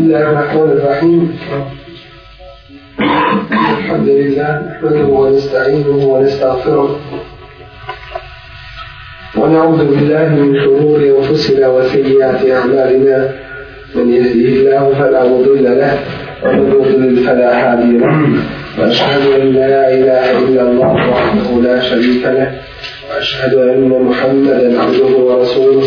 بسم الله الرحمن الرحيم الحمد لله نحمده ونستعينه ونستغفره ونعوذ بالله من شرور انفسنا وسيئات اعمالنا من يهده الله فلا مضل له ومن يضلل فلا هادي له واشهد ان لا اله الا الله وحده لا شريك له واشهد ان محمدا عبده ورسوله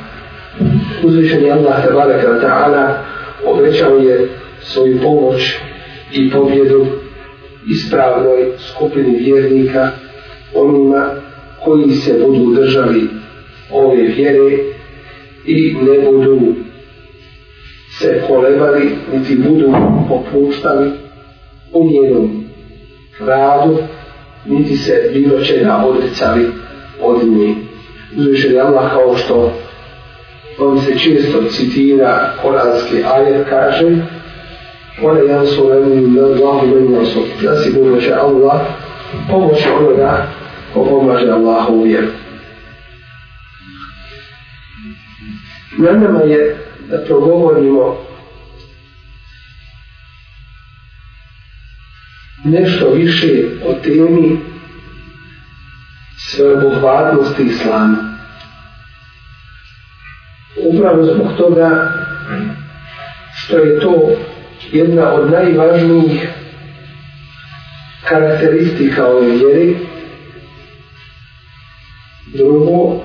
uzvišen je Allah tabaraka wa ta'ala obećao je svoju pomoć i pobjedu ispravnoj skupini vjernika onima koji se budu držali ove vjere i ne budu se kolebali niti budu opuštali u njenom radu niti se bilo čega odricali od njih. Uzvišen je Allah kao što on se često citira koranski ajet kaže Ole jan su vemi na dvahu ben nosu. Da si bilo će Allah pomoći onoga ko pomaže Allahu u vjeru. Na nama je da progovorimo nešto više o temi sveobuhvatnosti islama upravo zbog toga što je to jedna od najvažnijih karakteristika ove vjere. Drugo,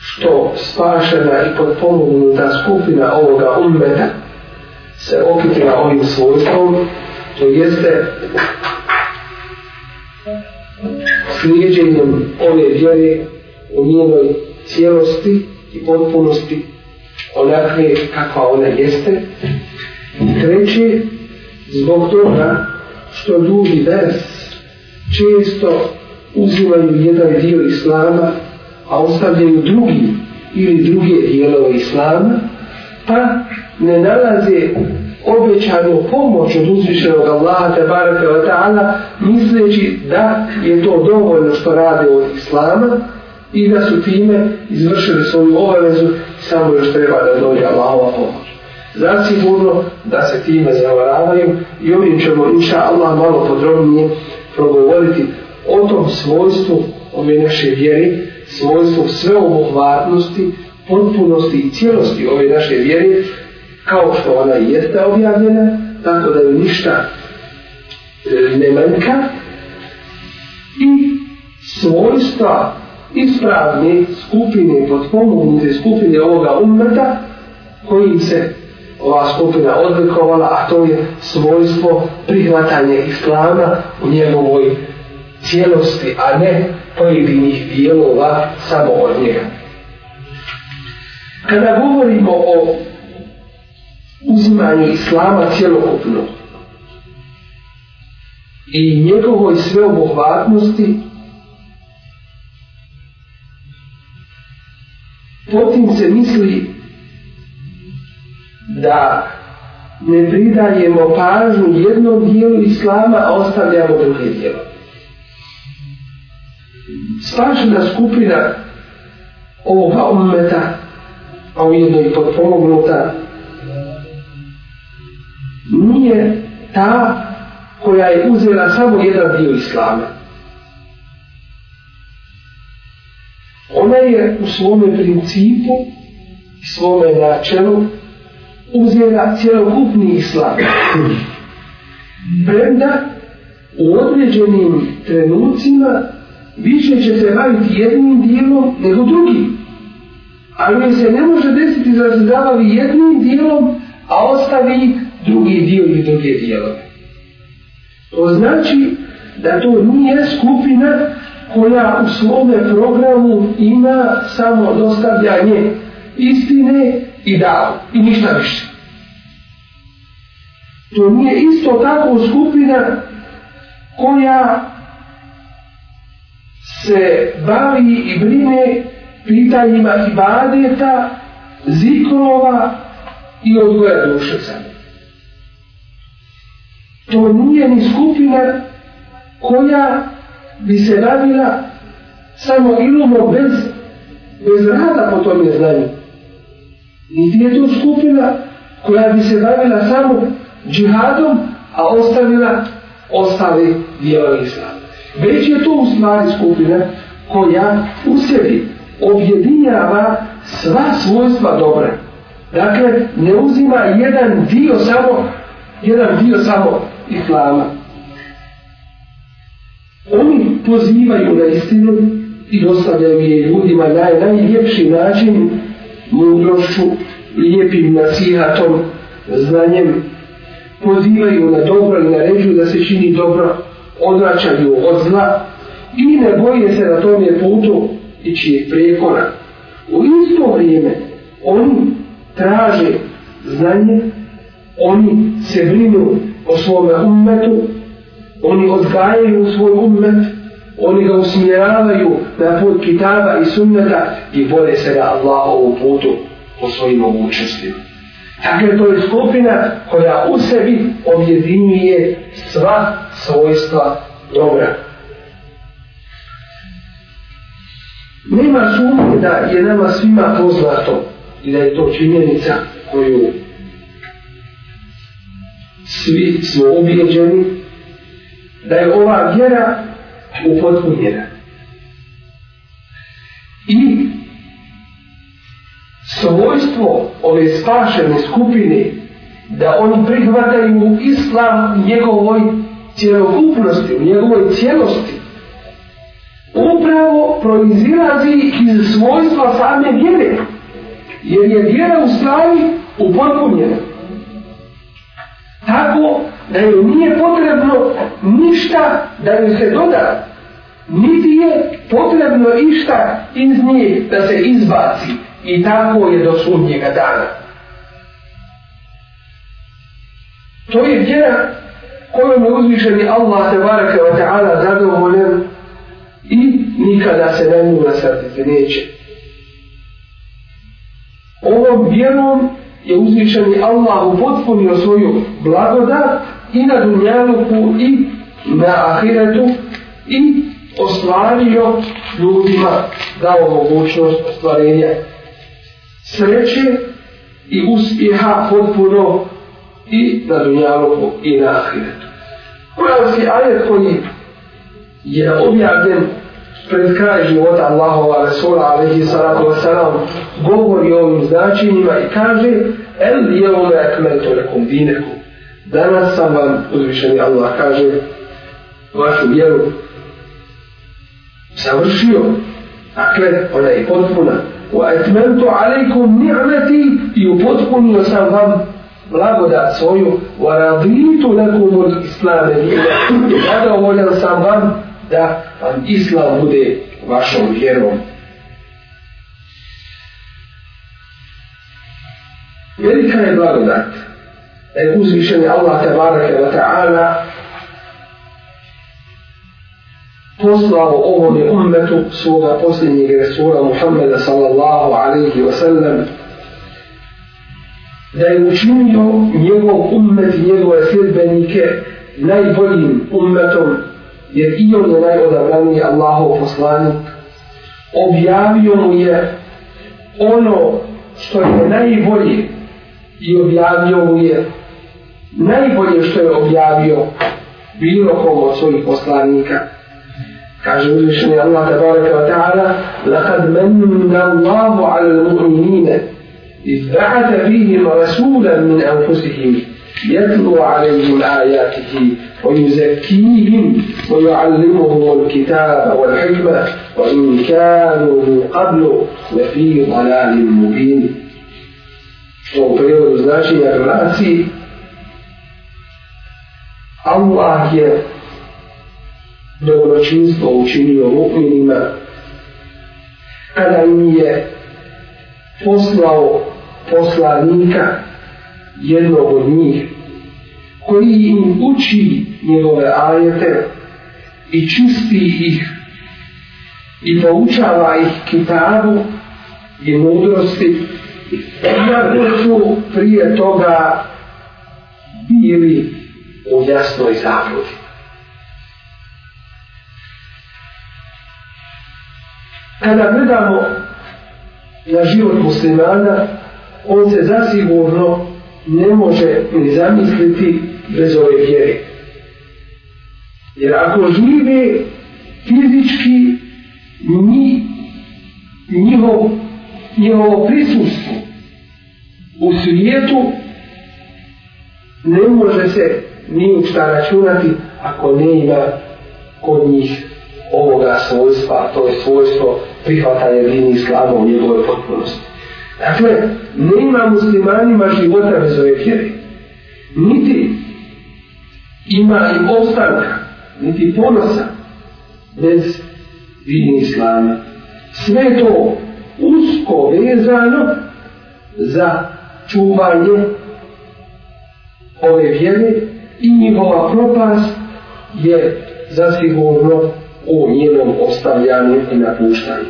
što spašena i potpomognuta skupina ovoga umeta se okitila ovim svojstvom, to jeste slijeđenjem ove vjere u njenoj cijelosti, i potpunosti onakve kakva ona jeste. Treće, zbog toga što ljudi vers često uzimaju jedan dio islama, a ostavljaju drugi ili druge dijelove islama, pa ne nalaze obećanu pomoć od uzvišenog Allaha te baraka wa ta'ala misleći da je to dovoljno što rade od islama i da su time izvršili svoju obavezu i samo još treba da dođe Allahova pomoć. Zasigurno da se time zavaravaju i ovim ćemo inša Allah malo podrobnije progovoriti o tom svojstvu o naše vjeri, svojstvu sveobuhvatnosti, potpunosti i cijelosti ove naše vjeri, kao što ona i jeste objavljena, tako da je ništa e, ne manjka i svojstva ispravne skupine, potpomognute skupine ovoga umrta, kojim se ova skupina odlikovala, a to je svojstvo prihvatanja islama u njegovoj cijelosti, a ne pojedinih dijelova samo od njega. Kada govorimo o uzimanju islama cijelokupno i njegovoj sveobuhvatnosti, potim se misli da ne pridajemo pažnju jednom dijelu islama, a ostavljamo druge dijelo. Spašena skupina ovoga ummeta, a ujedno i potpomognuta, nije ta koja je uzela samo jedan dio islama. Ona je u svome principu i svome načelu uzela cjelokupni islam. Premda u određenim trenucima više će se baviti jednim dijelom nego drugim. Ali mi se ne može desiti da se zabavi jednim dijelom, a ostavi drugi dio i druge dijelove. To znači da to nije skupina koja u svome programu ima samo dostavljanje istine i da i ništa više. To nije isto tako skupina koja se bavi i brine pitanjima ibadeta, zikrova i odgoja duše sami. To nije ni skupina koja bi se radila samo ilumno bez, bez rada po tom neznanju. Niti je tu skupina koja bi se bavila samo džihadom, a ostavila ostale dijela islama. Već je to u stvari skupina koja u sebi objedinjava sva svojstva dobra. Dakle, ne uzima jedan dio samo, jedan dio samo islama. Oni pozivaju na istinu i dostavljaju je ljudima na najljepši način, mudrošću, lijepim nasihatom, znanjem. Pozivaju na dobro i naređuju da se čini dobro, odračaju od zla i ne boje se na tom je putu i čijeg prekona. U isto vrijeme oni traže znanje, oni se brinu o svome umetu, oni odgajaju svoj ummet, oni ga usmjeravaju na put kitaba i sunneta i bore se ga Allahovu putu po svojim mogućnostima. Dakle, to je skupina koja u sebi objedinjuje sva svojstva dobra. Nema sumnje da je nama svima poznato i da je to činjenica koju svi smo objeđeni da je ova vjera u potpu vjera. I svojstvo ove spašene skupine da oni prihvataju u islam njegovoj cjelokupnosti, u njegovoj cjelosti, upravo proizirazi iz svojstva same vjere, jer je vjera u stvari upotpunjena. Tako da im nije potrebno ništa da im se doda, niti je potrebno išta iz nje da se izbaci i tako je do sudnjega dana. To je vjera kojom je uzvišeni Allah te baraka wa ta'ala zadovoljen i nikada se na nju nasrtiti neće. Ovom vjerom je uzvišeni Allah upotpunio svoju blagodat i na dunjaluku i na ahiretu i ostvario ljudima dao mogućnost ostvarenja sreće i uspjeha potpuno i na dunjaluku i na ahiretu. Kuranski ajet koji je objavljen pred kraj života Allahova Resula alaihi salatu wasalam govori o ovim značenjima i kaže el jeuna akmetu lekum dinekum danas sam vam uzvišeni Allah kaže vašu vjeru savršio dakle ona je potpuna wa etmentu alaikum ni'meti i upotpunio sam vam blagodat svoju wa raditu lakum ul islam i zadovoljan sam vam da vam islam bude vašom vjerom velika je blagodat da je uzvišen Allah te barake wa ta'ala poslao ovome ummetu svoga posljednjeg resura Muhammeda sallallahu alaihi wa sallam da je učinio njegov ummet i njegove sredbenike najboljim ummetom jer i on je najodabraniji Allahov poslanik objavio mu je ono što je najbolje i objavio mu je najbolje što je objavio bilo kom od svojih poslanika. Kaže uzvišeni Allah tabaraka wa ta'ala لَقَدْ مَنَّ اللَّهُ عَلَى الْمُؤْمِنِينَ إِذْ بَعَثَ فِيهِمْ رَسُولًا مِنْ أَنْفُسِهِمْ يتلو عليهم آياته ويزكيهم ويعلمهم الكتاب والحكمة وإن كانوا من قبل لفي ضلال مبين. U prijevodu značenja relaciji Allah je dobročinstvo učinio mu'minima kada im je poslao poslanika jednog od njih koji im uči njegove ajete i čisti ih i poučava ih kitabu i mudrosti kako su prije toga bili u jasnoj zabludi. Kada gledamo na život muslimana, on se zasigurno ne može ni zamisliti bez ove vjere. Jer ako žive fizički, ni, njihov, njihovo prisustvo u svijetu ne može se ni u šta računati ako ne ima kod njih ovoga svojstva, to je svojstvo prihvatanje vini i slavu u njegove potpunosti. Dakle, ne ima muslimanima života bez ove vjere. Niti ima i ostanka, niti ponosa bez vini i slavu. Sve to usko vezano za čuvanje ove vjere i njihova propast je zasigurno u njenom ostavljanju i napuštanju.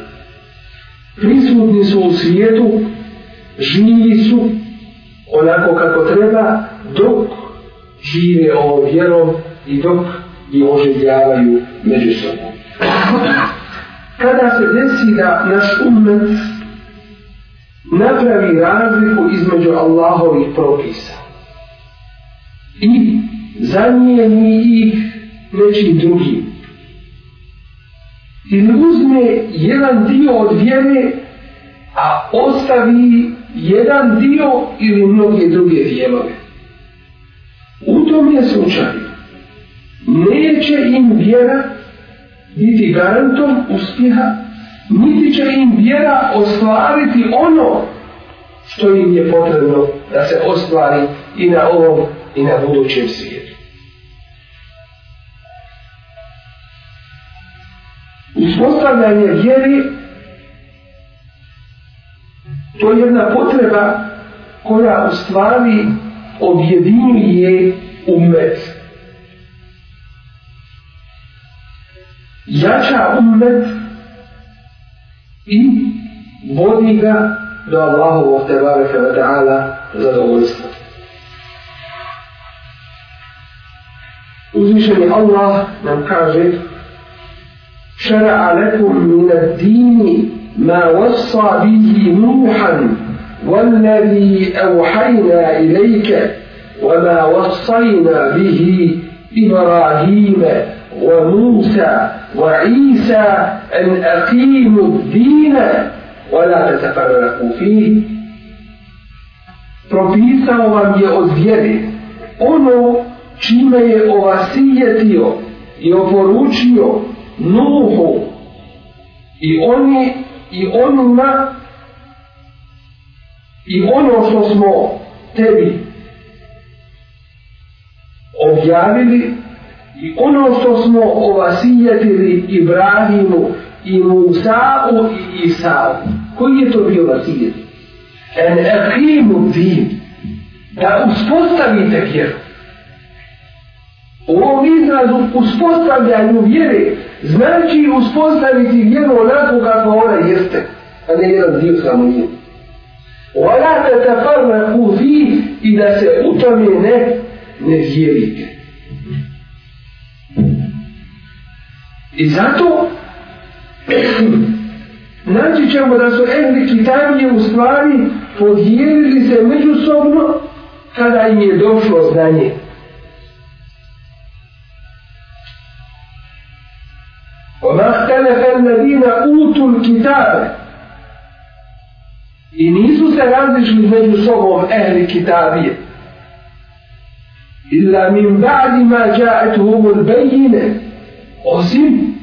Prisutni su u svijetu, živi su onako kako treba, dok žive ovom vjerom i dok i oživljavaju među sobom. Kada se desi da naš umet napravi razliku između Allahovih propisa i zamijeni ih neči drugi. Ili uzme jedan dio od vjere, a ostavi jedan dio ili mnoge druge dijelove. U tom je slučaju, neće im vjera biti garantom uspjeha, niti će im vjera ostvariti ono što im je potrebno da se ostvari i na ovom i na budućem svijetu. Uspostavljanje vjeri to je jedna potreba koja u stvari objedinjuje umet. Jača umet i vodi ga do Allahovog tebareka wa ta'ala zadovoljstva. Uzvišeni Allah nam kaže شرع لكم من الدين ما وصى به نوحا والذي أوحينا إليك وما وصينا به إبراهيم وموسى وعيسى أن أقيموا الدين ولا تتفرقوا فيه propisao vam je od vjere ono čime je ovasijetio i oporučio Nuhu i oni i onima i ono što smo tebi objavili i ono što smo ovasijetili Ibrahimu i Musa'u i Isa'u. Koji je to bio vasijet? En ekimu din. Da uspostavite vjeru. U ovom izrazu uspostavljanju vjere znači uspostaviti vjeru onako kako ona jeste, a ne jedan dio samo nije. Ola te te farma u vi i da se u tome ne, ne vjerite. I zato naći ćemo da su Ehli Kitabije u stvari podijelili se međusobno kada im je došlo znanje. الَّذِينَ أُوتُوا الْكِتَابَ I nisu se različili među sobom ehli kitabije. Illa min ba'di ma ja'et humul bejine. Osim,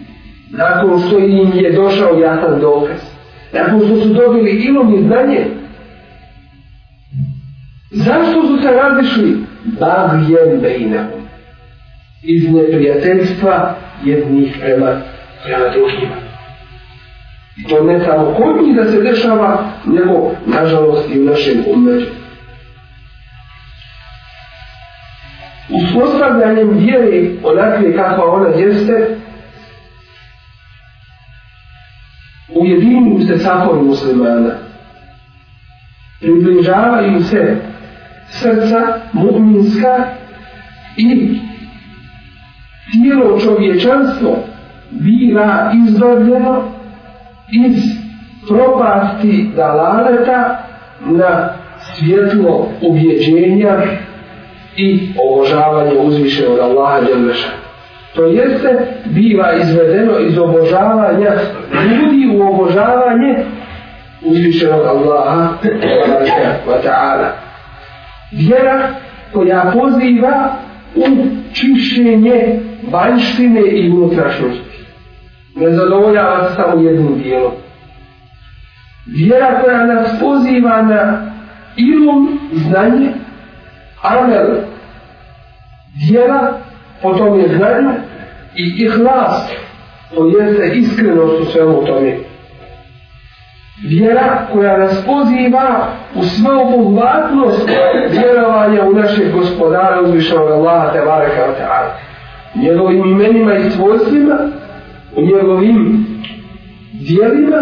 nakon što im je došao jasan dokaz. Nakon što su dobili ilom i znanje. Zašto su se različili? Bag jen bejinehum. Iz neprijateljstva jednih prema prema drugima to ne samo kod njih da se dešava, nego nažalost i u našem umeđu. Uspostavljanjem vjere onakve kakva ona jeste, ujedinuju se sakom muslimana, približavaju se srca mu'minska i tijelo čovječanstvo bila izdobljeno iz propasti dalaleta na svjetlo ubjeđenja i obožavanje uzviše od Allaha Đelmeša. To jeste, biva izvedeno iz obožavanja ljudi u obožavanje uzvišenog Allaha wa ta'ala. Vjera koja poziva u čišćenje vanjštine i unutrašnosti ne zadovoljava samo jednim dijelom. Vjera koja nas poziva na ilum znanje, amel, vjera, potom je znanje i ihlas, to jeste iskrenost u svemu tome. Vjera koja nas poziva u svoju vlatnost vjerovanja u našeg gospodara uzvišnog Allaha Tebareka Ta'ala. Njegovim imenima i svojstvima, u njegovim dijelima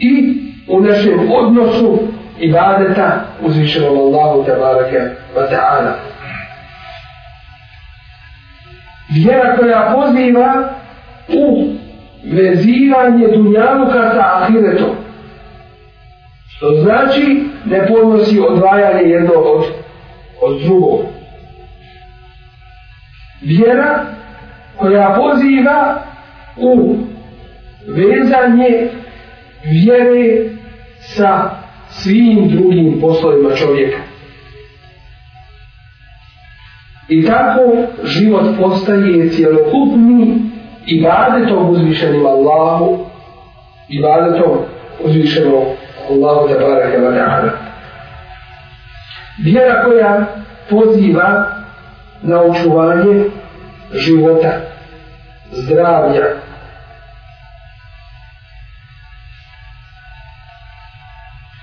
i u našem odnosu i badeta uzvišenom Allahu te barake wa ta'ala. Vjera koja poziva u vezivanje dunjaluka sa ahiretom. Što znači ne podnosi odvajanje jedno od, od drugog. Vjera koja poziva u vezanje vjere sa svim drugim poslovima čovjeka. I tako život postaje cjelokupni i badetom uzvišenim Allahu i badetom uzvišenom Allahu te barake wa ta'ala. Vjera koja poziva na očuvanje života. života zdravlja.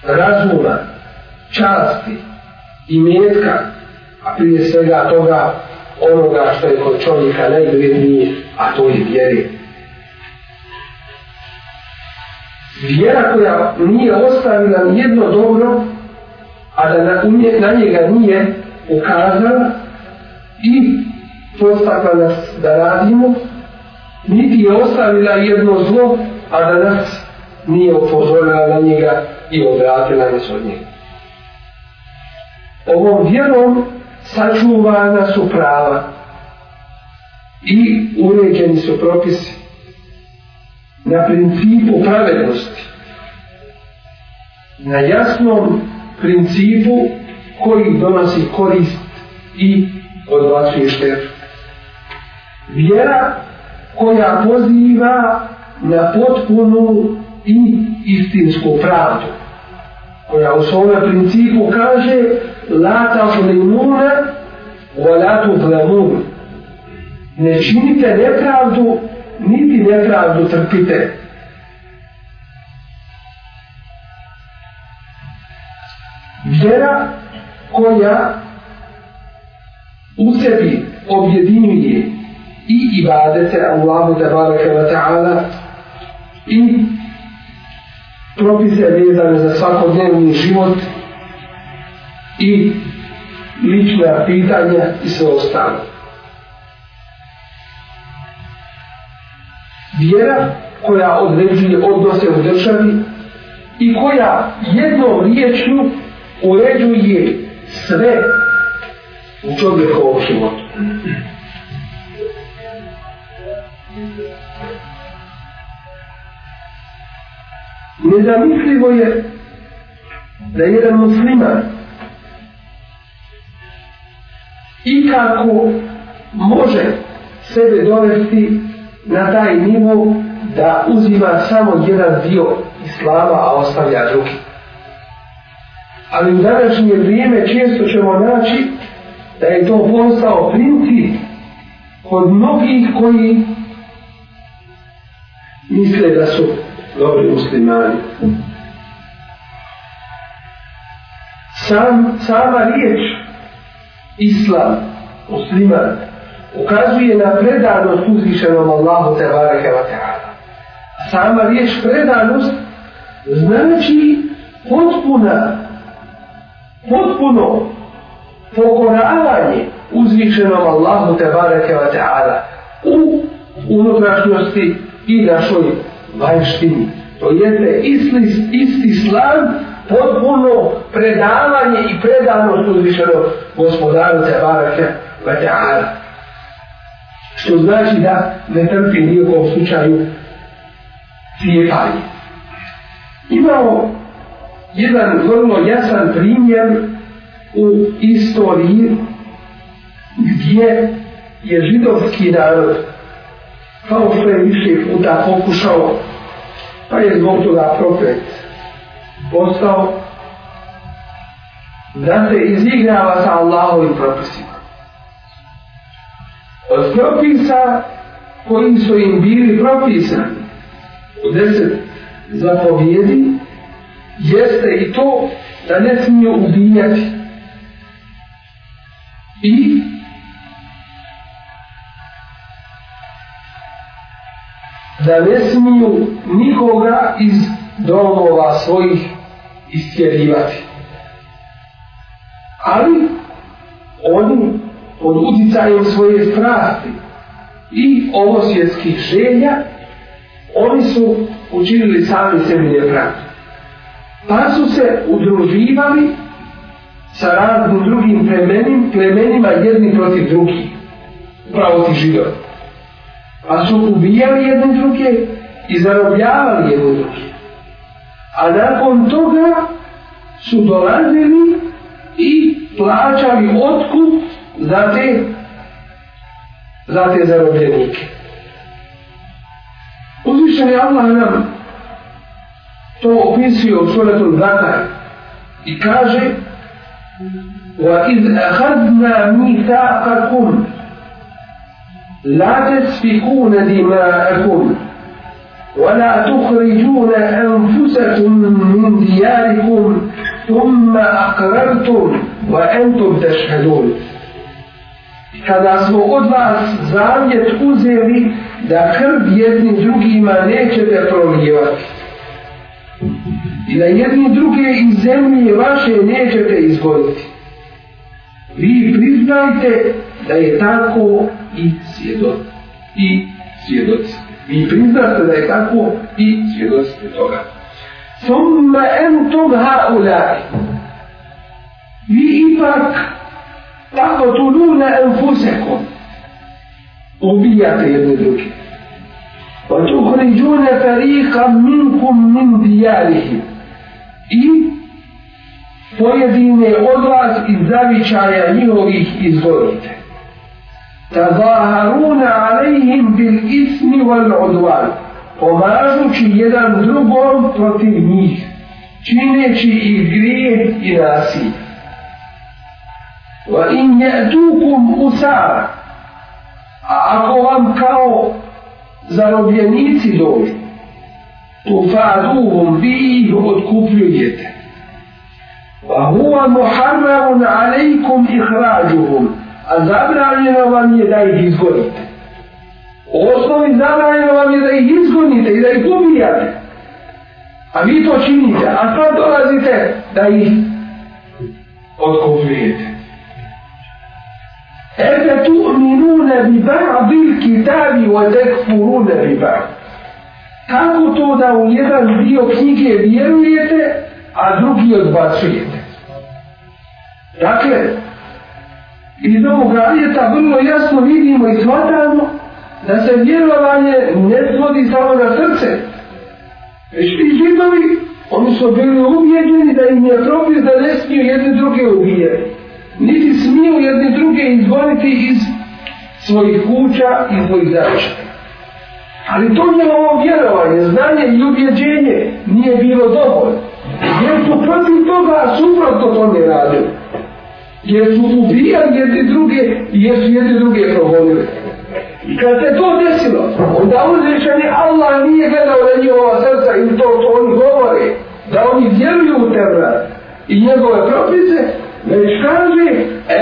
razuma, časti i metka, a prije svega toga onoga što je kod čovjeka najvrednije, a to je vjere. Vjera koja nije ostavila ni jedno dobro, a da na, umje, na njega nije ukazala i postakla nas da radimo, niti je ostavila jedno zlo, a da nas nije upozorila na njega i odratila nas od njega. Ovom vjerom sačuvana su prava i uređeni su propisi na principu pravednosti, na jasnom principu koji donosi korist i odbacuje štetu. Vjera koja poziva na potpunu i istinsku pravdu. Koja u svome principu kaže la tazlimuna wa la tuzlamun. Ne činite nepravdu, niti nepravdu trpite. Vjera koja u sebi objedinjuje i ibadete Allahu tabaraka wa ta'ala i propise vezane za svakodnevni život i lična pitanja i sve ostalo. Vjera koja određuje odnose u državi i koja jednom riječju uređuje sve u čovjekovom životu. Nezamislivo je da jedan musliman i kako može sebe dovesti na taj nivo da uzima samo jedan dio islama, a ostavlja drugi. Ali u današnje vrijeme često ćemo naći da je to postao princip kod mnogih koji misle da su dobri muslimani. Sam, sama riječ Islam, musliman, ukazuje na predanost uzvišenom Allahu te barake wa ta'ala. Sama riječ predanost znači potpuna, potpuno pokoravanje uzvišenom Allahu te barake wa ta'ala u unutrašnjosti i našoj vanštini. To jedne isti, isti slan, potpuno predavanje i predano uzvišeno gospodaru te barake vatehara. Što znači da ne trpi nijekom slučaju cijepanje. Imao jedan vrlo jasan primjer u istoriji gdje je židovski narod kao što je više puta pokušao, pa je zbog toga prokret postao da se izigrava sa Allahovim propisima. Od propisa koji su im bili propisani, od deset zapovjedi, jeste i to da ne smiju ubijati i da ne smiju nikoga iz domova svojih istjerivati. Ali oni pod uticajem svoje strasti i ovosvjetskih želja, oni su učinili sami sebi nepravdu. Pa su se udruživali sa raznim drugim plemenima, plemenima jedni protiv drugih, upravo ti židovi pa su ubijali jedne druge i zarobljavali jedne druge. A nakon toga su dolazili i plaćali otkup za te, za te zarobljenike. Uzvišen je Allah nam to opisio u suratu Zakar i kaže وَإِذْ أَخَذْنَا مِيثَاقَكُمْ لا تسفكون دماءكم ولا تخرجون أنفسكم من دياركم ثم أقررتم وأنتم تشهدون kada smo od vas zavjet uzeli da krv jedni drugima nećete prolijevati i da jedni druge iz zemlje vaše nećete izgoditi. Vi priznajte da je tako i svjedoc i svjedoc. Vi priznate da je tako i svjedoc je toga. Summa entum haulai. Vi ipak tako tuluna enfusekom. Ubijate jedne druge. وتخرجون فريقا منكم من ديارهم i pojedine od vas iz zavičaja njihovih izvolite. تظاهرون عليهم بالإثم والعدوان pomažući jedan drugom protiv njih, čineći i grijed i nasilj. Va in je dukum usara, a ako vam kao zarobljenici dođu, tu faduhum vi ih odkupljujete. Va huva muharramun alejkum ihrađuhum, a zabranjeno vam je da ih izgonite. U osnovi zabranjeno vam je da ih izgonite i da ih ubijate. A vi to činite, a sad dolazite da ih odkupujete. Ete tu minune bi ba'dil kitabi wa tekfurune bi ba'd. Kako to da u jedan dio knjige vjerujete, a drugi odbacujete? Dakle, iz ovog ajeta vrlo jasno vidimo i shvatamo da se vjerovanje ne svodi samo na srce. Već ti židovi, oni su bili ubijedljeni da im je propio da ne smiju jedni druge ubijeti. Niti smiju jedni druge izvoniti iz svojih kuća i svojih zračka. Ali to je ovo vjerovanje, znanje i ubjeđenje nije bilo dovoljno. Jer su protiv toga suprotno to ne radili jer su ubijali jedni druge i jer su jedni druge provodili. I kad se to desilo, onda uzvišeni Allah nije gledao na njihova srca i to što oni govore, da oni vjeruju u tebe i njegove propise, već kaže,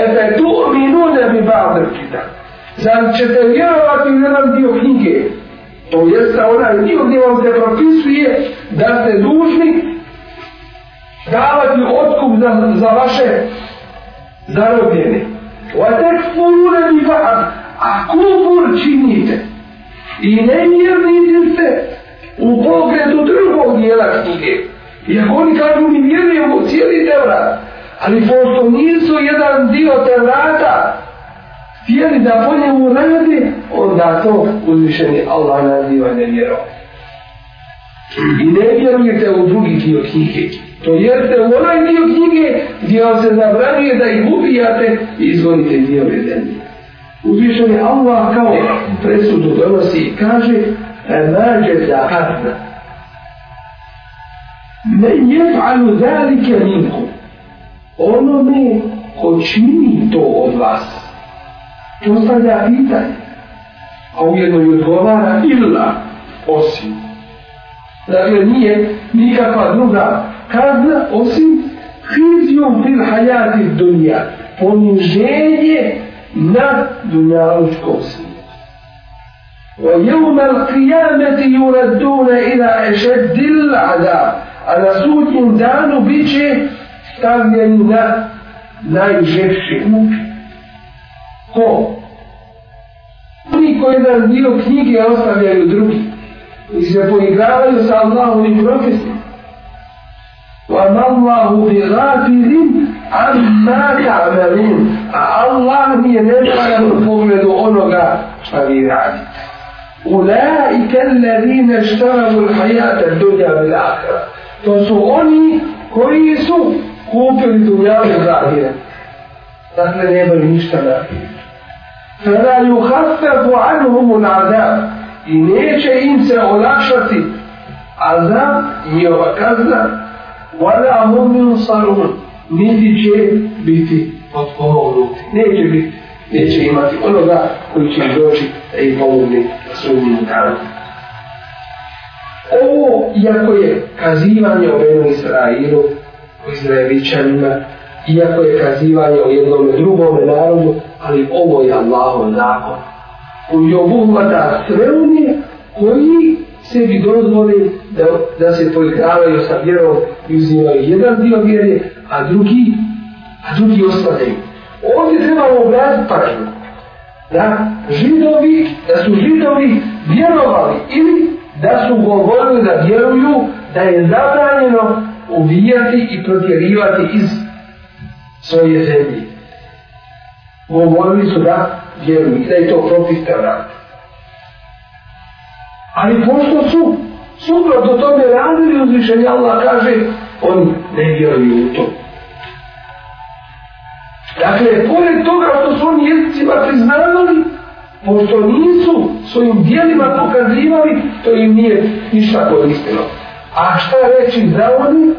e da je to minu ne bi babel čita. Zar ćete vjerovati u jedan dio knjige, to jeste onaj dio gdje vam se propisuje da ste dužni davati otkup za, za vaše zarobljene. Wa tekfurune bi ba'd, a kufur činite. I ne vjernite se u pogledu drugog dijela knjige. Jer oni kažu mi vjerujemo cijeli tevrat, ali pošto nisu jedan dio tevrata, htjeli da po njemu radi, onda to uzvišeni Allah naziva nevjerom. I ne vjerujete u drugi dio knjige. To jeste u onaj dio knjige gdje vam se zabranuje da ih ubijate i izgonite iz njihove zemlje. Uzvišen je Allah kao presudu donosi i kaže Nađe za hrna. Ne jefalu zalike minku. Ono mi ko čini to od vas. To stavlja pitanje. A ujedno ju odgovara illa osim. Dakle, nije nikakva druga kazna osim hizijom bil hajati dunija, poniženje na dunjalučkom svijetu. O jevme al qiyameti yuradduna ila ešeddil ada, a na sudnjem danu bit će stavljeni na najžešće muke. Ko? Oni koji nam dio knjige ostavljaju drugi, i se poigravaju sa Allahom i profesima, وَمَا اللَّهُ بِغَافِلٍ عَمَّا تَعْمَلُونَ Allah nije nepanan u pogledu onoga šta vi radite. أُولَٰئِكَ الَّذِينَ اشْتَرَوُوا الْحَيَاةَ الدُّنْيَا بِالْآخِرَةِ To su oni koji su kupili dunjavu zahire. Dakle, nemaju ništa na Fela yuhaffafu anhum al-azab. I neće im se olakšati azab i ova kazna Vala mu'minu sarun, niti će biti potpomognuti. Neće biti, neće imati onoga koji će doći da im pomogne na sunnjim danu. Ovo, iako je kazivanje o Benu Israilu, o Izraeličanima, iako je kazivanje o jednom drugom narodu, ali ovo je Allahov zakon. On je obuhvata sve koji sebi dozvoli da, da se poigravaju sa vjerom i uzimaju jedan dio vjere, a drugi, a drugi ostavljaju. Ovdje trebamo obraziti pažnju da židovi, da su židovi vjerovali ili da su govorili da vjeruju da je zabranjeno uvijati i protjerivati iz svoje zemlje. Govorili su da vjeruju i da je to propis Tevrata. Ali pošto su suprotno tome radili uzvišenje, Allah kaže, oni ne vjeruju u to. Dakle, pored toga što su oni jezicima priznavali, pošto nisu svojim dijelima pokazivali, to im nije ništa koristilo. A šta reći za oni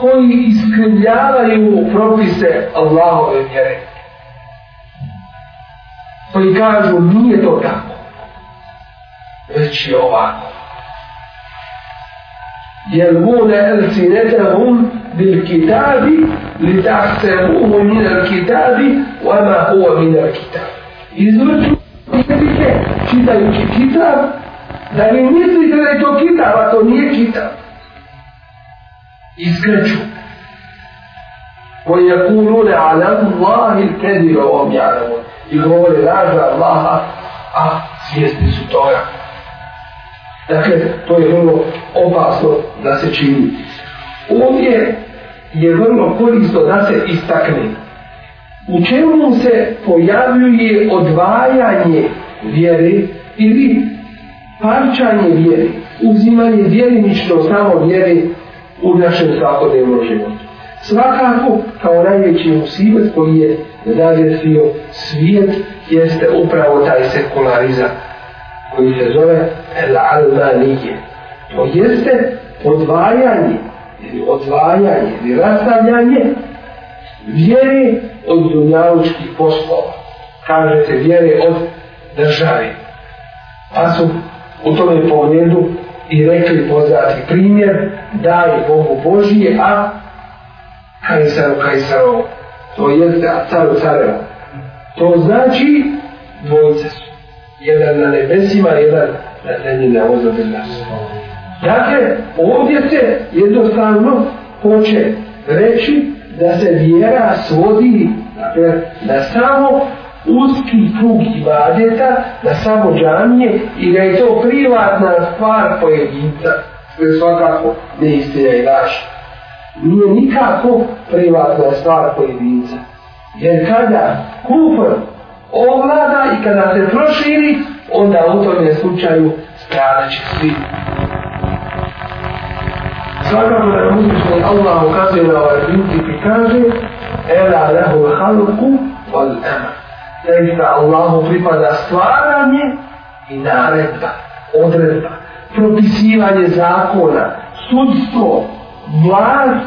koji iskrivljavaju propise Allahove vjere? Koji kažu, nije to tako reći ovako. Jel mune el sinetahum bil kitabi li tahtemuhu min al kitabi wa ma huwa min al kitabi. Izvrću sebike čitajući kitab da li mislite da je to kitab, a to nije kitab. Izgrću. Koji je kulune ala Allahi kredi rovom jadamu. I govore raža Allaha, a svijesti su toga. Dakle, to je vrlo opasno da se čini. Ovdje je vrlo korisno da se istakne. U čemu se pojavljuje odvajanje vjere ili parčanje vjere, uzimanje djelinično samo vjere u našem svakodnevnom životu. Svakako, kao najveći musibet koji je zavjetio svijet, jeste upravo taj sekularizam koji se zove el-alalije. To jeste odvajanje, ili odvajanje, ili rastavljanje vjere od dunjavučkih poslova. Kažete vjere od države. Pa su u tome pogledu i rekli poznati primjer, daj Bogu Božije, a kajsaru, kajsaru, to jeste, a caru, carevo. To znači dvojice su. Jedan na nebesima, jedan da trenira ozda bez nas. Dakle, ovdje se jednostavno hoće reći da se vjera svodi dakle, na samo uski krug ibadeta, na samo džamije i da je to privatna stvar pojedinca, što je svakako neistina i laž. Nije nikako privatna stvar pojedinca. Jer kada kufr ovlada i kada se proširi, onda u tome slučaju stradat će svi. Svakako da nam uzvišnji Allah ukazuje na ovaj princip i kaže Ela lehu haluku wal emr. Zaista Allahu pripada stvaranje i naredba, odredba, propisivanje zakona, sudstvo, vlast,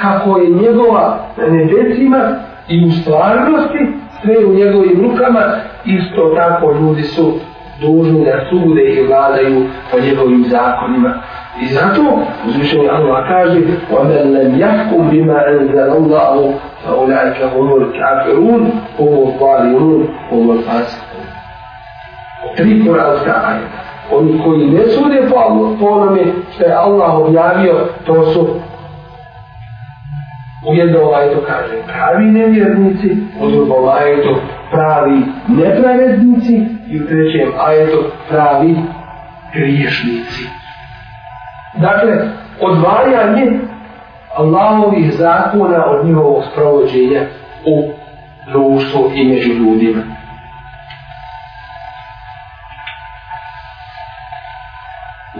kako je njegova na nebecima i u stvarnosti, sve u njegovim rukama, isto tako ljudi su dužni da sude i vladaju po njegovim zakonima. I zato uzvišenje Allah kaže وَمَنْ لَمْ يَحْكُمْ بِمَا أَنْزَلَ اللَّهُ فَأُولَيْكَ هُنُ الْكَافِرُونَ هُمُ الْطَالِرُونَ هُمُ الْفَاسِقُونَ Tri kuralska ajeta. Oni koji ne sude po, po onome što je Allah objavio, to su Umjesto ovaj to kaže pravi nevjernici, u drugom ajetu pravi nepravednici i u trećem ajetu pravi griješnici. Dakle, odvajanje Allahovih zakona od njihovog sprovođenja u društvu i među ljudima.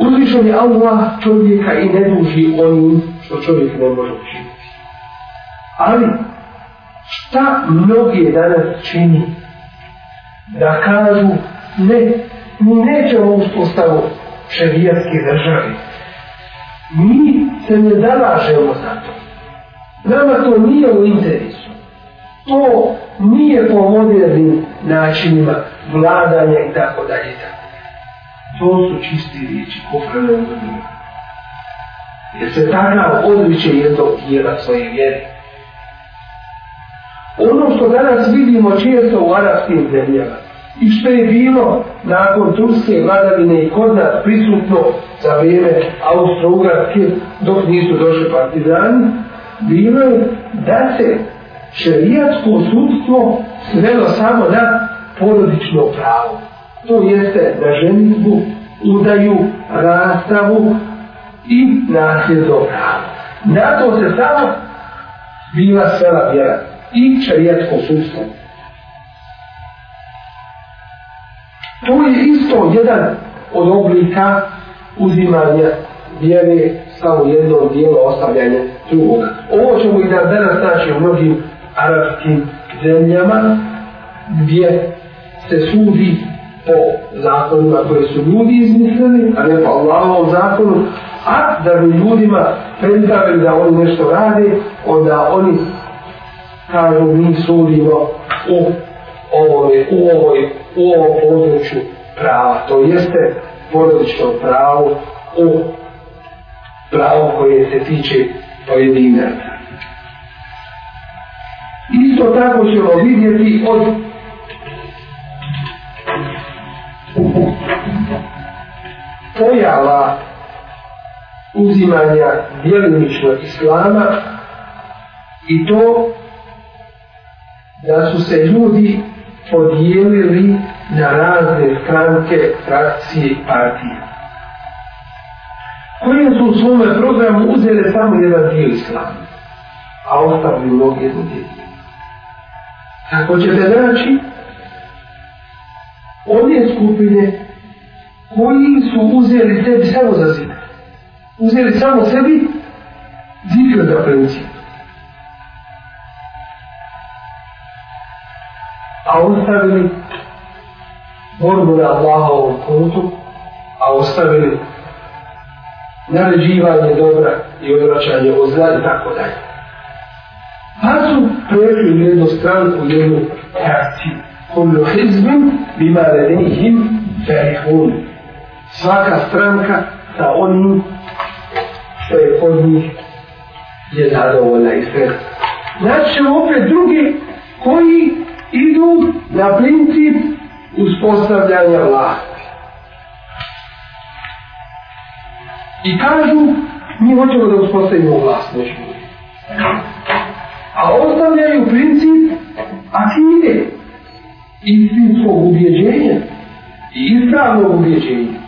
Uzvišen je Allah čovjeka i ne duži onim što čovjek ne može učiniti. Ali, šta mnogi danas čini da kažu ne, mi nećemo uspostavu šarijatske države. Mi se ne zalažemo za to. Nama to nije u interesu. To nije po modernim načinima vladanja i tako dalje. To su čisti riječi, kofrane ljudima. Jer se tada odliče jednog dijela svoje vjere. Ono što danas vidimo često u arabskim zemljama i što je bilo nakon turske vladavine i kod nas prisutno za vrijeme Austro-Ugarske dok nisu došli partizani, bilo je da se šerijatsko sudstvo svelo samo na porodično pravo. To jeste na ženitbu, udaju, rastavu i nasljedno pravo. Na to se samo bila sela vjerati i čarijetsko sudstvo. To je isto jedan od oblika uzimanja vjere samo jedno dijelo ostavljanja drugog. Ovo ćemo i da danas naći u mnogim arabskim zemljama gdje se sudi po zakonima koje su ljudi izmislili, a ne po Allahovom zakonu, a da bi ljudima predstavili da oni nešto rade, onda oni kažu mi sudimo u ovome, u ovoj, u ovom području prava, to jeste porodično pravo u pravo koje se tiče pojedinaca. Isto tako ćemo vidjeti od pojava uzimanja djelinično islama i to da su se ljudi podijelili na razne stranke, frakcije i partije. Koje su u svome programu uzeli samo jedan dio islama, a ostavili mnogi jednu dio. Tako ćete naći one skupine koji su uzeli tebi samo za zikr. Uzeli samo sebi zikr za princip. a ostavili borbu na Allahovom putu, a ostavili naređivanje dobra i odvraćanje od zla i tako dalje. Pa su prešli u jednu stranku, u jednu reakciju. Kullu hizbin bima redihim ferihun. Svaka stranka sa onim što je kod njih je zadovoljna i sve. Znači opet drugi koji idu na princip uspostavljanja vlasti. I kažu, mi hoćemo da uspostavimo vlast nešto. A ostavljaju princip akide istinskog ubjeđenja i ispravnog ubjeđenja.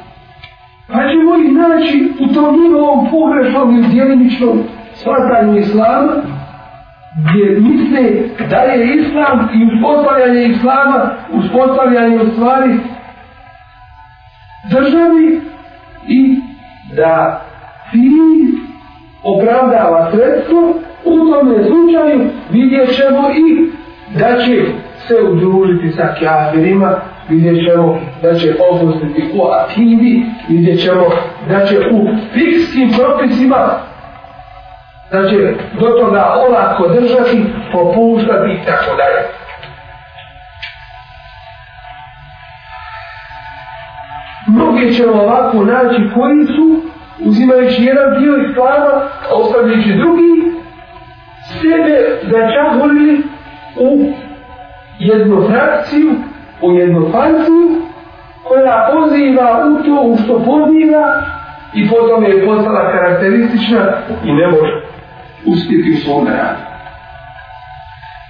Pa ćemo ih naći u tom njihovom pogrešnom i djeliničnom svatanju islama, gdje misli da je islam i uspostavljanje islama uspostavljanje u stvari državi i da ti opravdava sredstvo u tome slučaju vidjet ćemo i da će se udružiti sa kafirima vidjet ćemo da će opustiti u Atini, vidjet ćemo da će u fikskim propisima Znači, do toga olako držati, popuštati i tako dalje. Mnogi ćemo ovako naći koji su, uzimajući jedan dio iz plana, ostavljajući drugi, sebe začahulili u jednu frakciju, u jednu fanciju, koja poziva u to u što poziva i potom je postala karakteristična i ne može uspjeti u svom radu.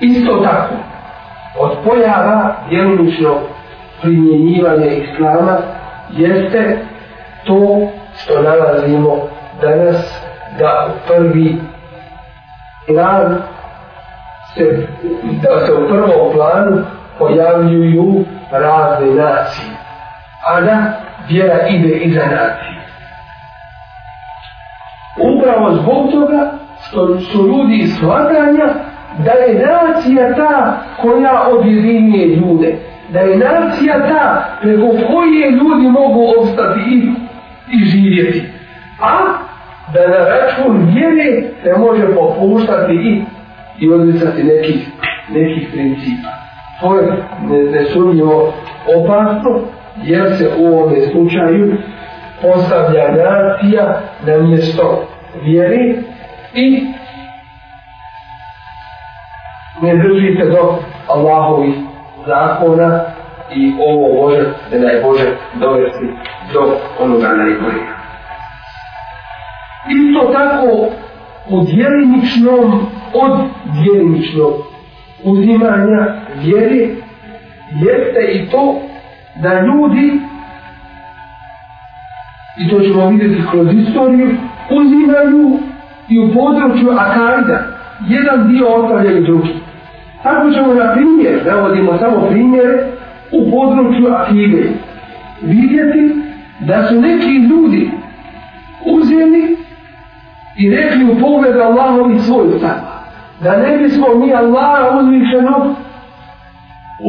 Isto tako, od pojava djelomično primjenjivanje islama jeste to što nalazimo danas da u prvi plan se, da se u prvom planu pojavljuju razne nacije, a da vjera ide iza nacije. Upravo zbog toga što su ljudi iz hladanja, da je nacija ta koja objedinije ljude. Da je nacija ta preko koje ljudi mogu ostati i, i živjeti. A da na račun vjere se može popuštati i, i odvisati nekih, nekih principa. To je ne, nesumnjivo opasno jer se u ovom slučaju postavlja nacija na mjesto vjere i ne držite do Allahovih zakona i ovo može da daj Bože dovesti do onoga najboljega. Isto tako u djeliničnom od djeliničnog uzimanja vjere jeste i to da ljudi i to ćemo vidjeti kroz istoriju uzimaju i u području Akaida jedan dio ostavljaju drugi. Tako ćemo na primjer, da vodimo samo primjere, u području Akide vidjeti da su neki ljudi uzeli i rekli u pogled Allahom i svojca da ne bismo mi Allaha uzvišeno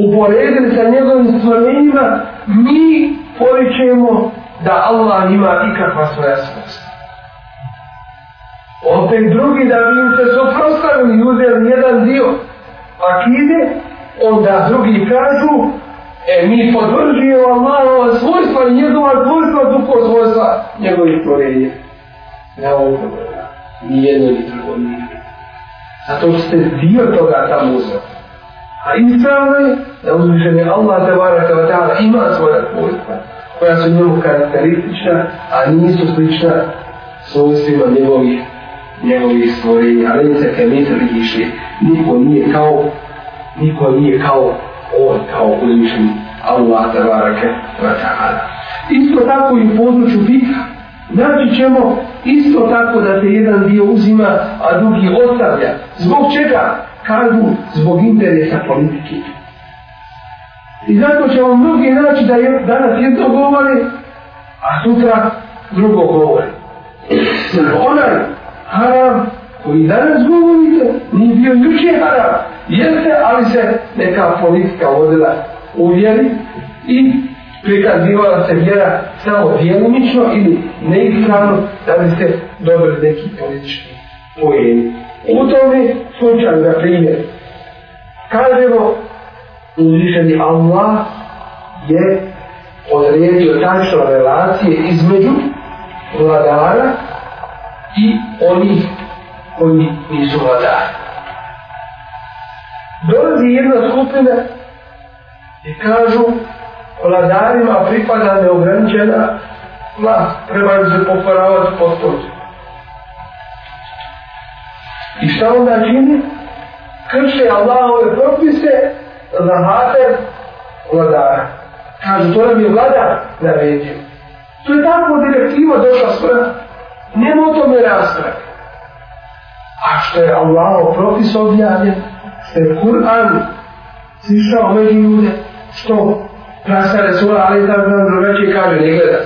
uporedili sa njegovim stvorenjima, mi poričemo da Allah ima ikakva svoja svojstva opet drugi da bi im se suprostavili i uzeli jedan dio akide, onda drugi kažu, e mi podvržimo Allah ova svojstva i njegova svojstva, duho svojstva njegovih korenja. Ne ovo to ni jedno ni drugo nije. Zato što ste dio toga tamo uzeli. A ispravno je da uzvišenje Allah te varaka wa ta'ala ima svoja svojstva koja su njegov karakteristična, a nisu slična svojstvima njegovih njegovih stvorenja, ali se te metri više, niko nije kao, niko nije kao on, kao uzvišen Allah, tabarake, vata'ala. Isto tako i u području bitra, Znači ćemo isto tako da te jedan dio uzima, a drugi ostavlja. Zbog čega? Kažu, zbog interesa politike. I zato ćemo mnogi naći da je, danas jedno govore, a sutra drugo govore. Onaj harav koji danas govorite, nije bio juče harav, jeste, ali se neka politika vodila u vjeri i prikazivala se vjera samo djelomično ili neispravno da bi se dobili neki politični poen. U tome slučaju, za primjer, kažemo uzvišeni Allah je odredio tačno relacije između vladara i onih koji nisu vladari. Dolazi jedna skupina i kažu vladarima pripada neograničena vlast, treba se pokoravati postoći. I šta onda čini? Krše Allahove propise za hater vladara. Kažu, to je mi vladar naredio. To je tako direktiva došla svrha. Nemo tome razdrav. A što je Allah o propis objavljen, što je Kur'an sišao među ljude, što prasa Resula, ali tako nam drugačije kaže, ne gleda.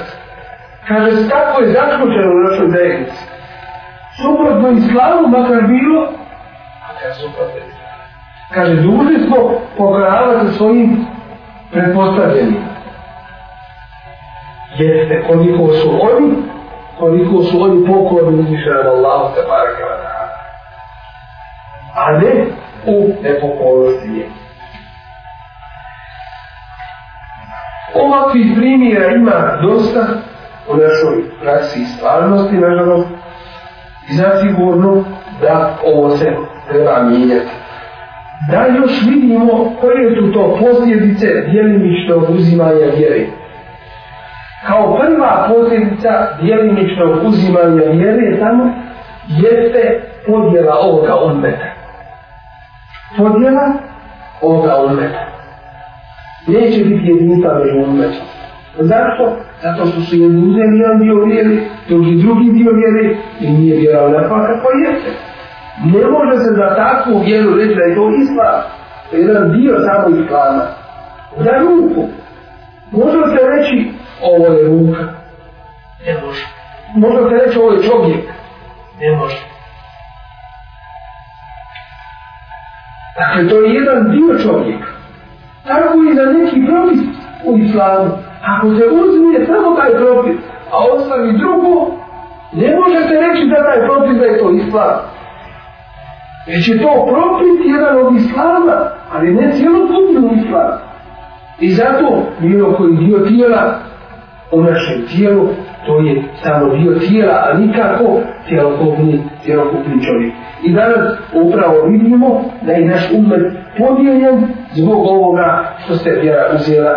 Kaže se, tako je zaključeno u našoj dejnici. Suprotno islamu, makar bilo, a kaj suprotno islamu. Kaže, dužni smo pokoravati svojim predpostavljenima. Jeste, koliko su oni koliko su oni pokorni uzvišenom Allahu te baraka wa a ne u nepokornosti nje. Ovakvih primjera ima dosta u našoj praksi i stvarnosti, nažalost, i zasigurno da ovo se treba mijenjati. Da još vidimo koje su to posljedice djelimišta uzimanja vjerenja kao prva posljedica djelimičnog uzimanja vjere tamo jeste podjela ovoga ummeta. Podjela ovoga ummeta. Neće biti jedinstva među ummeta. Zašto? Zato što su jedni uzeli jedan dio vjeri, drugi drugi dio vjeri i nije vjera u nekoga kako jeste. Ne može se za takvu vjeru reći da je to islam, to je jedan dio samo islama. Za ruku. Može se reći ovo je ruka. Ne može. Možda te reći ovo je čovjek. Ne može. Dakle, to je jedan dio čovjeka. Tako i za neki propis u islamu. Ako se uzmije samo taj propis, a ostavi drugo, ne može se reći da taj propis da je to islam. Već je to propis jedan od islama, ali ne cijelo putinu islam. I zato, bilo koji dio tijela, u našem tijelu, to je samo dio tijela, a nikako cjelokupni, cjelokupni čovjek. I danas upravo vidimo da je naš umet podijeljen zbog ovoga što se vjera uzela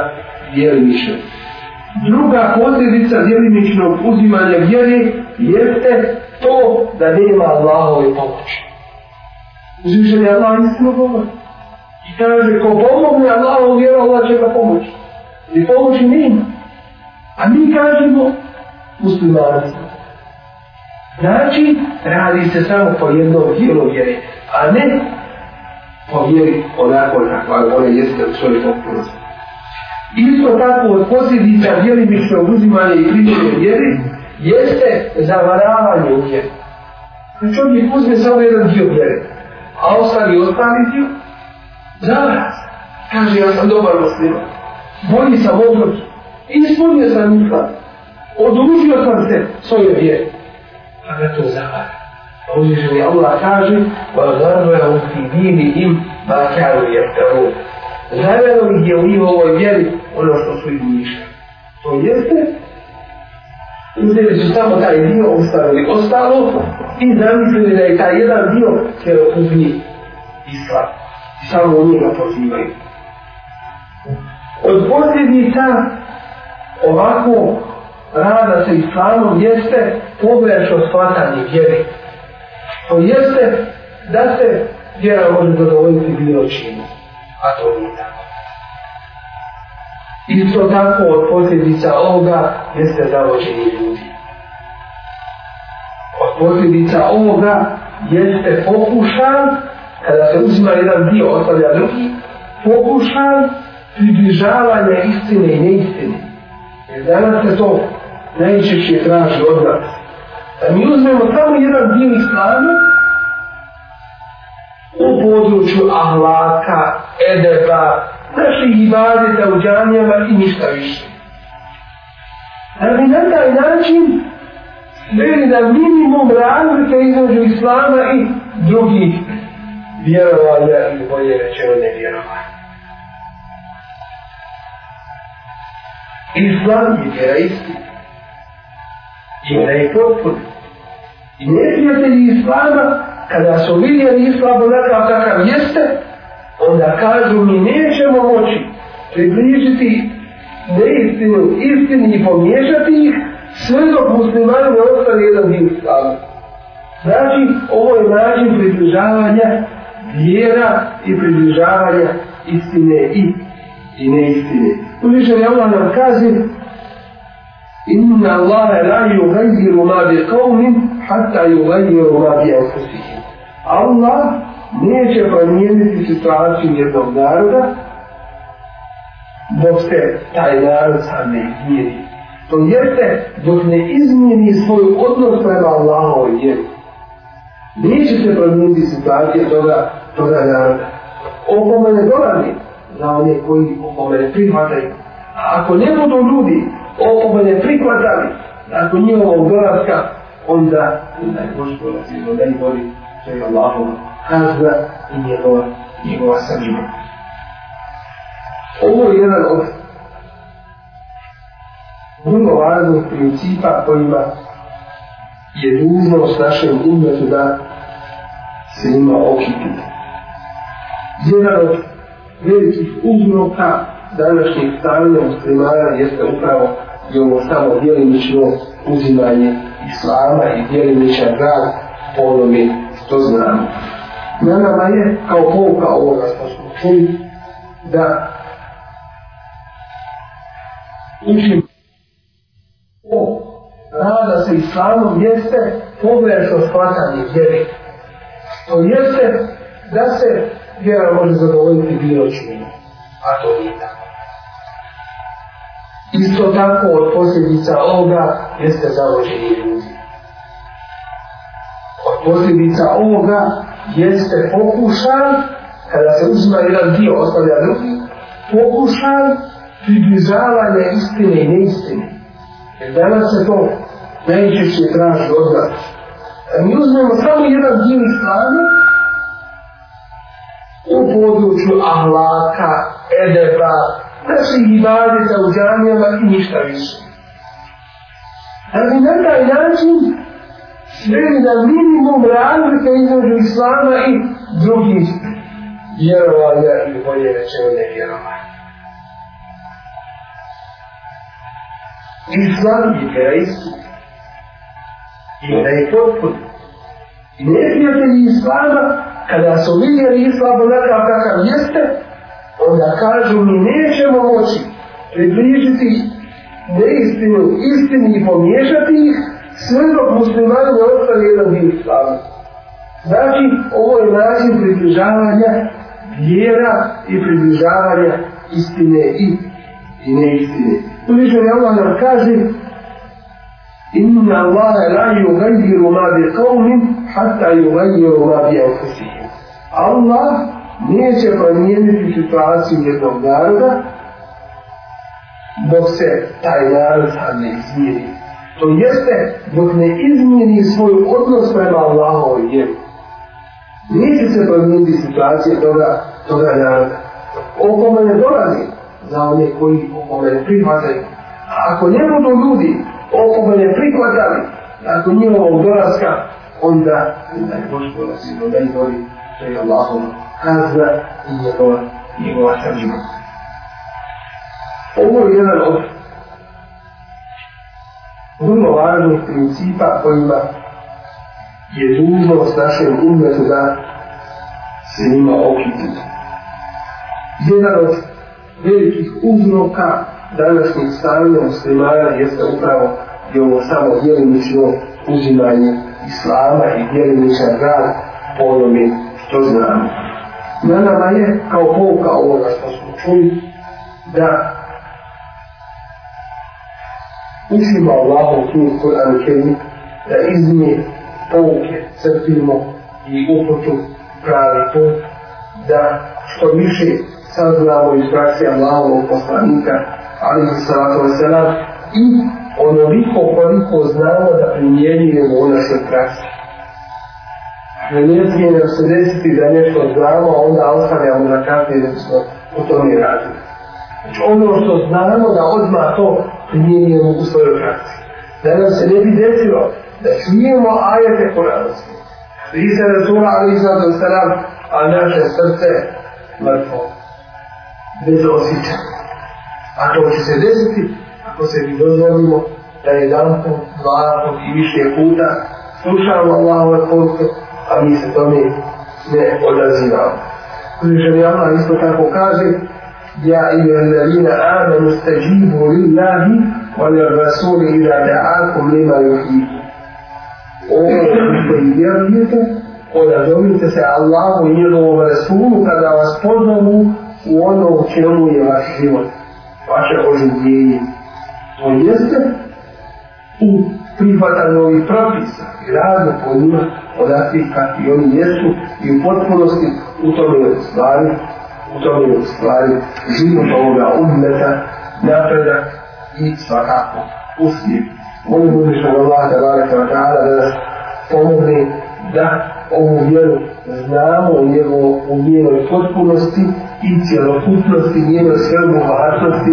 djelimično. Druga posljedica djelimičnog uzimanja vjere jeste to da nema Allahove pomoći. Uzvišen je Allah istinu govor. I kaže, ko pomogne Allahom, vjera Allah će ga pomoći. I pomoći nema. A mi kažemo muslimanci. Znači, radi se samo po jednom dijelu vjeri, a ne po vjeri onako na kvala ona jeste u svojoj poklonosti. Isto tako od posljedica djelimično uzimanje i pričanje vjeri jeste zavaravanje u vjeri. Znači čovjek uzme samo jedan dio vjeri, a ostali ostali dio, zavara se. Kaže, ja sam dobar muslima, bolji sam obrotu. I ne spodnije sam nikad. Odlužio sam se svoje vjeri. A da to zavara. A uzvišeni Allah kaže وَغَرْوَا وَفِي دِينِ إِمْ بَاكَرُوا يَفْتَرُوا Zavjerno ih je u njihovoj vjeri ono što su im ništa. To jeste, uzeli su samo taj dio, ustavili ostalo i zamislili da je taj jedan dio cjelokupni islam. I samo u njega pozivaju. Od posljednica ovako rada se i stvarno jeste pogrešno shvatanje vjeri. To jeste da se vjera može zadovoljiti bilo čime, a to nije tako. Isto tako od posljedica ovoga jeste zavođenje ljudi. Od posljedica ovoga jeste pokušan, kada se uzima jedan dio, ostavlja drugi, pokušan približavanja istine i neistine danas se to najčešće traži od nas. Da mi uzmemo samo jedan dim islama u području ahlaka, edeba, naših ibadeta u džanijama i ništa više. Da bi na taj način sveli na minimum razlike između islama i drugih vjerovanja i bolje rečeno nevjerovanja. Islam je vjera isti. Vjera je potpun. I neprijatelji Islama, kada su vidjeli Islam onakav kakav jeste, onda kažu mi nećemo moći približiti neistinu istini i pomiješati ih, sve dok muslimani ne ostali jedan din Islama. Znači, ovo je način približavanja vjera i približavanja istine i, i neistine. istine. Uvišen je Allah nam kazi Inna Allahe la yugajiru ma bi qavmin hatta yugajiru ma bi anfusihim. Allah neće promijeniti situaciju jednog naroda dok se taj narod sam ne izmijeni. To jeste dok ne izmijeni svoj odnos prema Allahom vjeru. Neće se promijeniti situacija toga, toga naroda. Ovo me ne dolazi za one koji o ovaj mene prihvataju. A ako ne budu ljudi o mene prihvatali, ako nije ovo dolazka, onda ne može dolazi do najbolji što je Allahova kazna i njegova, njegova sabina. Ovo je jedan od vrlo važnih principa kojima je dužno s našem umetu da se ima okipiti. Jedan od velikih uzroka današnjih stavlja muslimana jeste upravo i ono samo djelimično uzimanje islama i djelimića grad po onome što znamo. Na nama je, kao povuka ovoga što smo čuli, da učimo o rada sa islamom jeste pogrešno shvatanje vjeri. To jeste da se vjera može zadovoljiti bilo čime, a to nije tako. Isto tako od posljedica ovoga jeste zavođenje ljudi. Od posljedica ovoga jeste pokušan, kada se uzima jedan dio ostavlja drugi, pokušan približavanje istine i neistine. Jer danas se to najčešće traži odgrat. Mi uzmemo samo jedan dio stanja, u području ahlaka, edeba, naših ibadica u džanijama i ništa više. Da bi na taj način sveli na minimum razlike između islama i drugih vjerovanja i bolje rečeno nevjerovanja. Islam je kreist i da je potpuno. I ne prijatelji islama kada su vidjeli Islam onakav kakav jeste, onda kažu mi nećemo moći približiti neistinu istini i pomiješati ih, sve dok muslimani ne ostali jedan dio Islama. Znači, ovo je način približavanja vjera i približavanja istine i, i neistine. Tu više Allah nam kaže, Inna Allahe la yugayiru ma bi qawmin hatta yugayiru ma bi anfusihim. Allah neće promijeniti situaciju jednog naroda dok se taj narod sam ne izmiri. To jeste dok ne izmiri svoj odnos prema Allahom jer neće se promijeniti situacija toga, toga naroda. Opomene dolazi za one koji opomene prihvataju. A ako ne budu ljudi opomene prikladali, nakon njihova udoraska, onda da je Boži dolazi, onda i voli, to je Allahom kazna i njegova, njegova tržba. Ovo je jedan od vrlo važnih principa kojima je dužno s našem umetu da se njima okitimo. Jedan od velikih uznoka današnji stavljeno muslimana jeste upravo i ovo samo djelimično uzimanje islama i djelimičan rad po onome što znamo. Na nama je, kao pouka ovoga što smo čuli, da mislimo Allah u knjih Kur'an Kerim, da iz nje pouke crpimo i uputu pravi to, da što više saznamo iz praksija Allahovog poslanika, alihi salatu wa i onoliko koliko znamo da primjenjujemo u našoj praksi. Da nije smije nam se desiti da nešto znamo, a onda ostavljamo na kartu jer smo u tom i radili. Znači ono što znamo da odmah to primjenjujemo u svojoj praksi. Da nam se ne bi desilo da čujemo ajete koranske. Vi se razumali, ali izvada se nam, a naše srce mrtvo, bez osjećanja. A to će se desiti ako se mi dozvolimo da je dan po dva i više puta slušamo Allahove poruke, a mi se tome ne odazivamo. Uzvišen je Allah isto tako kaže Ja i vrnavina amanu stajibu lillahi vali rasuli ila da'akum lima yuhidu. Ovo koji vjerujete, odazovite se Allahu i njegovom rasulu kada vas pozovu u ono u čemu je vaš život vaše oživljenje. To jeste i prihvata novih propisa i radno po njima odati kakvi oni jesu i u potpunosti u tome je stvari, u tome je stvari život ovoga umeta, napredak i svakako uspjeh. Molim uzvišnog Allah da vare kvartala da nas pomogne da ovu vjeru znamo u njenoj potpunosti i cjelokupnosti njeno sveme vlastnosti,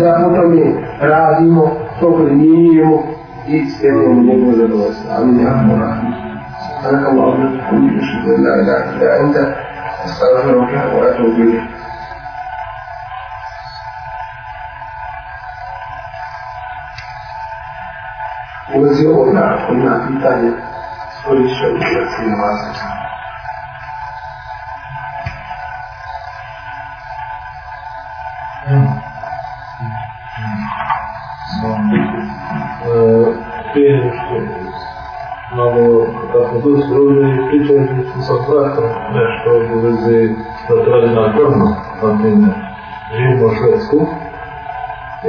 da po tome radimo, to primjenjujemo i stvenujemo njegovu zadovoljstvo. Amin, ja to radim. Anak Allah, da ti mi još jedan dan, da je onda stavljeno roka, ova to bilo. Ulazi ovo na pitanje, stvoriš će učinati na vlastnosti. malo, kako to se rođe, pričali smo sa vratom nešto u vezi da trebali na grmu pandemije. Živimo u Švedsku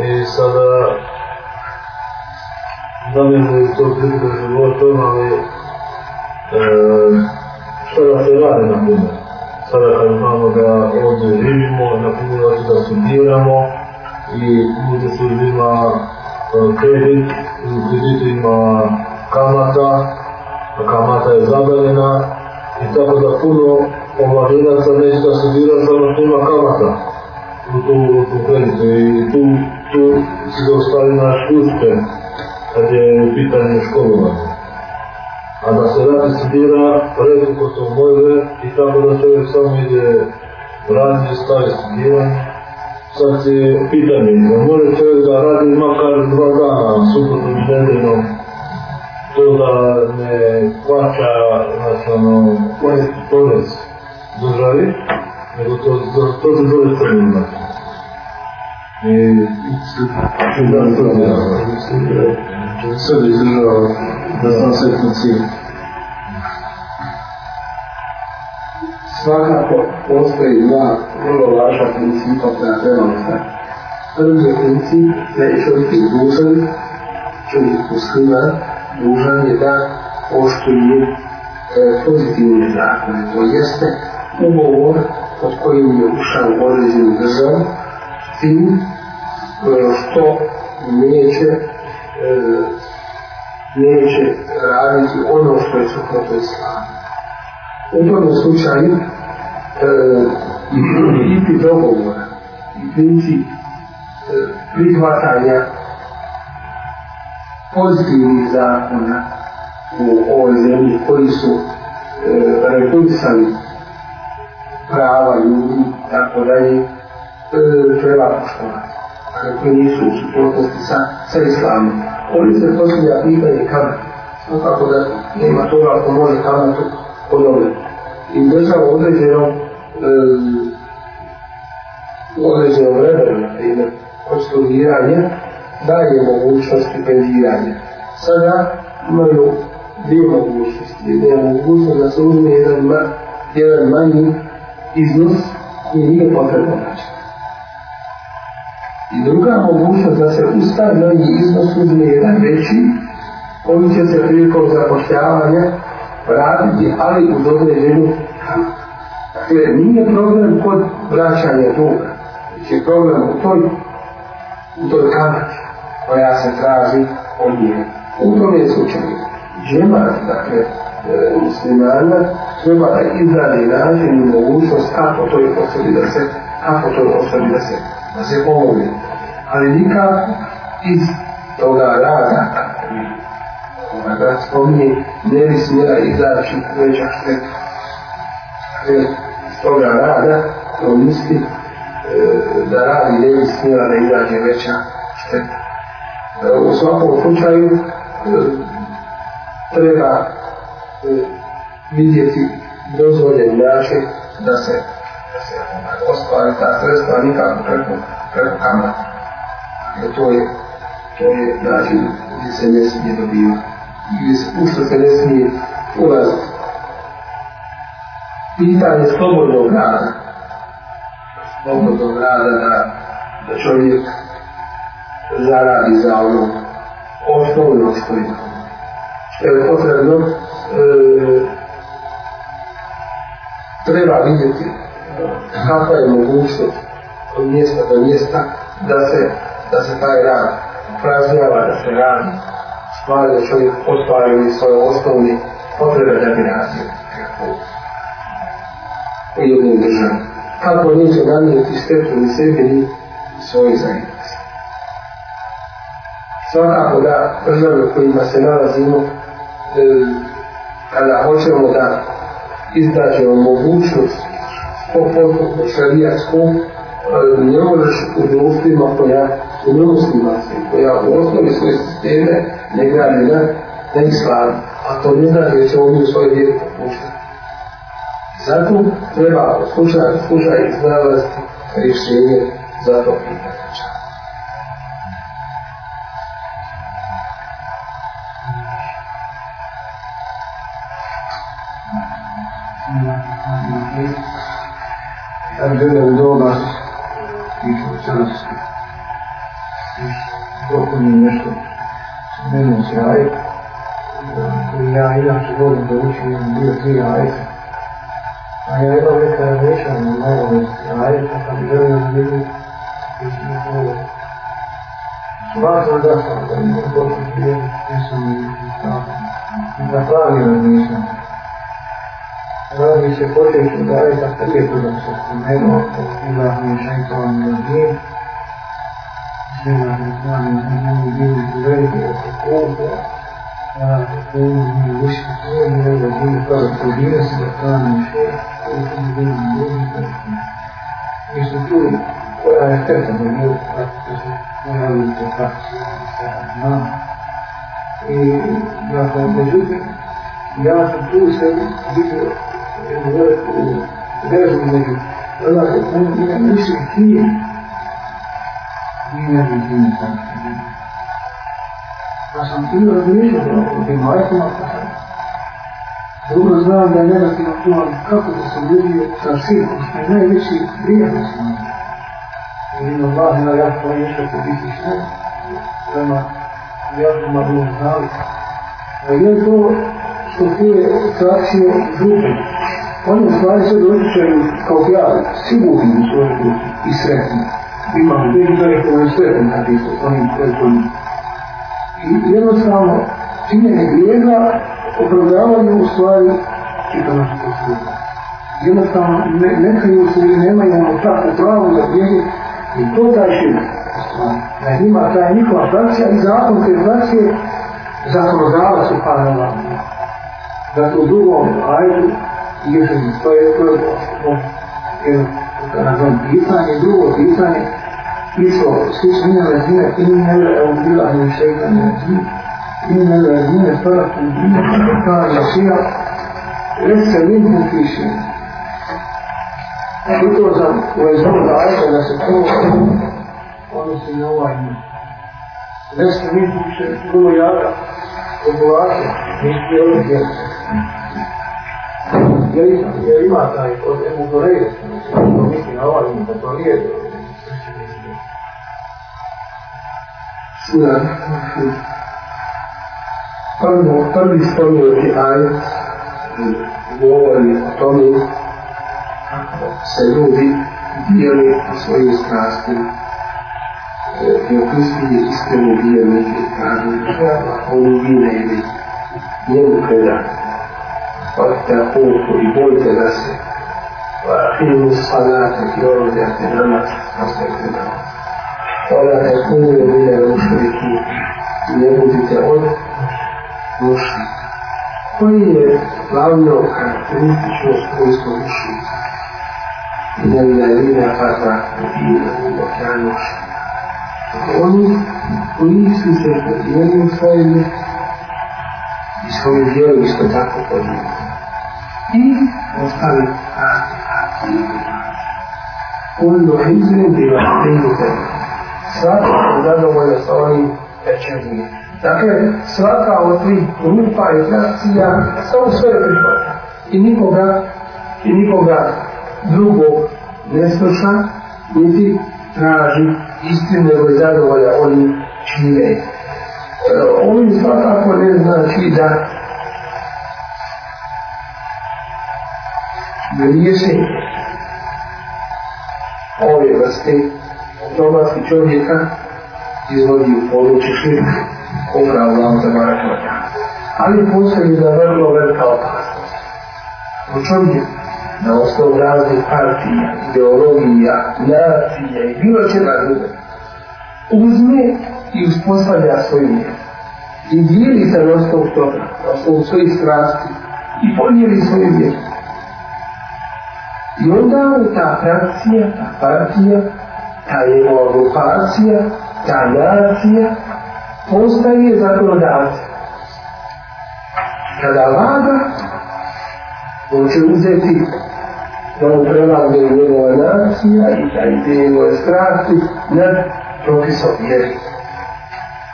i sada zamijemo i to prilike života, ali e, šta da se radi na primjer? sada kad imamo da ovdje živimo, na kumulaciju da studiramo i ljudi su ima e, kredit, u kreditu ima kamata, kamata je zabeljena i tako da puno omladinaca neće da studira za ono puno kamata u tu, u tu kreditu i tu, tu se dostali na škuste kad je u pitanju školovanja. а да се ратифицира превеликото војде и тако да човек само иде ради, стави студира. Са се питаме, да може човек да ради макар два дана, субботу и недено, то да не плача, значено, порез држави, него то, то се зове црни знак. И... И... да, И... sebe izdržao da sam svetni cilj. Svakako postoji dva vrlo važna principa koja treba ostaje. Prvi je princip da je čovjek dužan, čovjek poslima, dužan je da poštuju e, pozitivne zakone, to jeste ugovor pod kojim je ušao u određenu državu, tim e, što neće neće raditi ono što je suprotno islamu. U tom slučaju, e, biti dogovora, biti e, prihvatanja pozitivnih zakona u ovoj zemlji koji su e, regulisali prava ljudi, tako da je e, treba poštovati. Ako nisu u suprotnosti sa, sa islamom policija poslija pita i kada. Sve tako da nema toga ako može kada to podobiti. I država određeno um, određeno vremenu, na primjer, kod studiranja, daje mogućnost stipendiranja. Sada imaju dvije mogućnosti. Jedna je mogućnost da se uzme jedan, ma, jedan manji iznos koji nije potrebno naći. I druga mogućnost da se ustavi novi iznos uzme jedan veći, koji će se prilikom zapošljavanja vratiti, ali u dobre ženu. Dakle, nije problem kod vraćanja duga, već je problem u toj, u toj kamati koja se traži od nje. U tom je slučaju džema, dakle, e, muslimana, treba da izradi način i mogućnost kako toj osobi da se, kako toj osobi da se da se pomogne, ali nikad iz toga rada, koga da spominje, ne bi smjela izaći veća šteta. Ali iz toga rada, to misli, e, da radi ne bi smjela da izađe veća šteta. E, u svakom slučaju, e, treba e, vidjeti dozvoljen način da se ostvari ta sredstva nikako preko, preko kamata. Jer to je, to je način gdje se ne smije dobivati. Gdje se pušta se ne smije ulaziti. Pitanje slobodnog rada. Slobodnog rada da, da čovjek zaradi za ono osnovno što je. Što je potrebno, e, treba vidjeti kakva je mogućnost od mjesta do mjesta da se, da se taj rad upražnjava, da se rad stvari da čovjek ostvari ili svoje osnovne potrebe da bi razio u jednom državu. Kako neće nanijeti štetu ni sebi ni svoje zajednice. Svakako da države kojima se nalazimo e, kada hoćemo da izdađemo mogućnost poput šarijasku mrež u društvima koja u muslimanci, koja u osnovi svoje sisteme ne gradi na islam, a to ne znači da li će ovdje svoje vjeru popušati. Zato treba slušati, slušati, znalazati rješenje za to pitanje. kad gleda u doba i u carstvu. I toko mi nešto meni se raje, koji ja inače volim da učim jedan dio tri rajeta. A ja jedan nekaj rešan na malo mi se raje, pa kad gleda na vidu, i si mi povijem. Svaka da sam, da mi je to što je, ne sam mi izgledao. I napravio nisam. Allora se potete aiutare basta che tu non sostenere fino a 200 anni lì, insieme a persone di milioni di venti o comunque a un discutore di livello di ricordo pulire si torna in fede e si viene in luogo per te. E su tu, quella è stata per me fatto, non è avuto fatto, no? E la conclusione, andiamo a tutto il seguito, Dobro znam da je negativno to, ali kako da sam ljudio sa sirkom, što je najveći prijatno s nama. Jer ima Allah ima jak to nešto ko biti što, prema jednom adonu znali. A je to što ti je sakcio zubom, oni u stvari sve dođućaju kao pjave, sigurni u svojoj kući i sretni. Imamo gdje i čovjek koji je sretni kad isto, oni sve to nije. I jednostavno, činjenje grijeha opravdavaju u stvari čitavno što se sretni. Jednostavno, ne, ne kriju se i nemaju ono tako pravo za grijeha, i to taj šir. Na njima ta je njihova frakcija i zakon te frakcije zakonodava su pa nema. Zato u drugom ajdu, jedan to je to je na tom pitanje, drugo pitanje, išlo, svi su ina razine, ina ne le, evo bila je šeita ne razine, ina ne razine, stara kundina, kada je šeja, reći se mi ne piše. Uto sam, u ezom da ajde da se to odnosi na ovaj ime. Reći se mi ne piše, prvo jaka, odgovaša, mi je bilo djeca. granice ja ima taj od Ebu Horeire, to misli na ovaj, to nije Da. Prvo, prvi spomenuti ajet govori o tome kako se ljudi dijeli u svojim strastima i opisuje iskrenu vjernika i kaže, ako on vine ili njemu predati. واتقوا وبوذ الناس وأقيموا الصلاة في أرض اهتمام ولا تكونوا من المشركين يهود تعود مشرك koji je glavno karakteristično svojstvo mušnika? Jedan je lina fata u Bibliju, u okeanu mušnika. Oni u njih su se podijeli u svoje mjesto i svoju vjeru isto tako podijeli. I hm. ostali kasni kasni. Kul do izre bila prije tebe. Svaka zadovolja sa onim pečenjima. Dakle, svaka od tih grupa i frakcija samo svoje prihvata. I nikoga, i nikoga drugog ne sluša, niti traži istine ili zadovolja onim čime je ovim svakako ne znači da griješi ove vrste automatski čovjeka izvodi u područje širka koga vam za marakota. Ali postoji za vrlo velika opasnost. U čovjek na osnovu razne partije, ideologija, nacije i bilo čega druga uzme i uspostavlja svoju vjeru. I dijeli se od tog toga, od svojih strasti i ponijeli svoju vjeru. I onda je ta frakcija, ta partija, ta jedna grupacija, ta nacija, postaje zakonodavac. Kada vlada, on će uzeti da mu ono prevlade njegova nacija i da ide njegove strasti nad propisom vjeriti.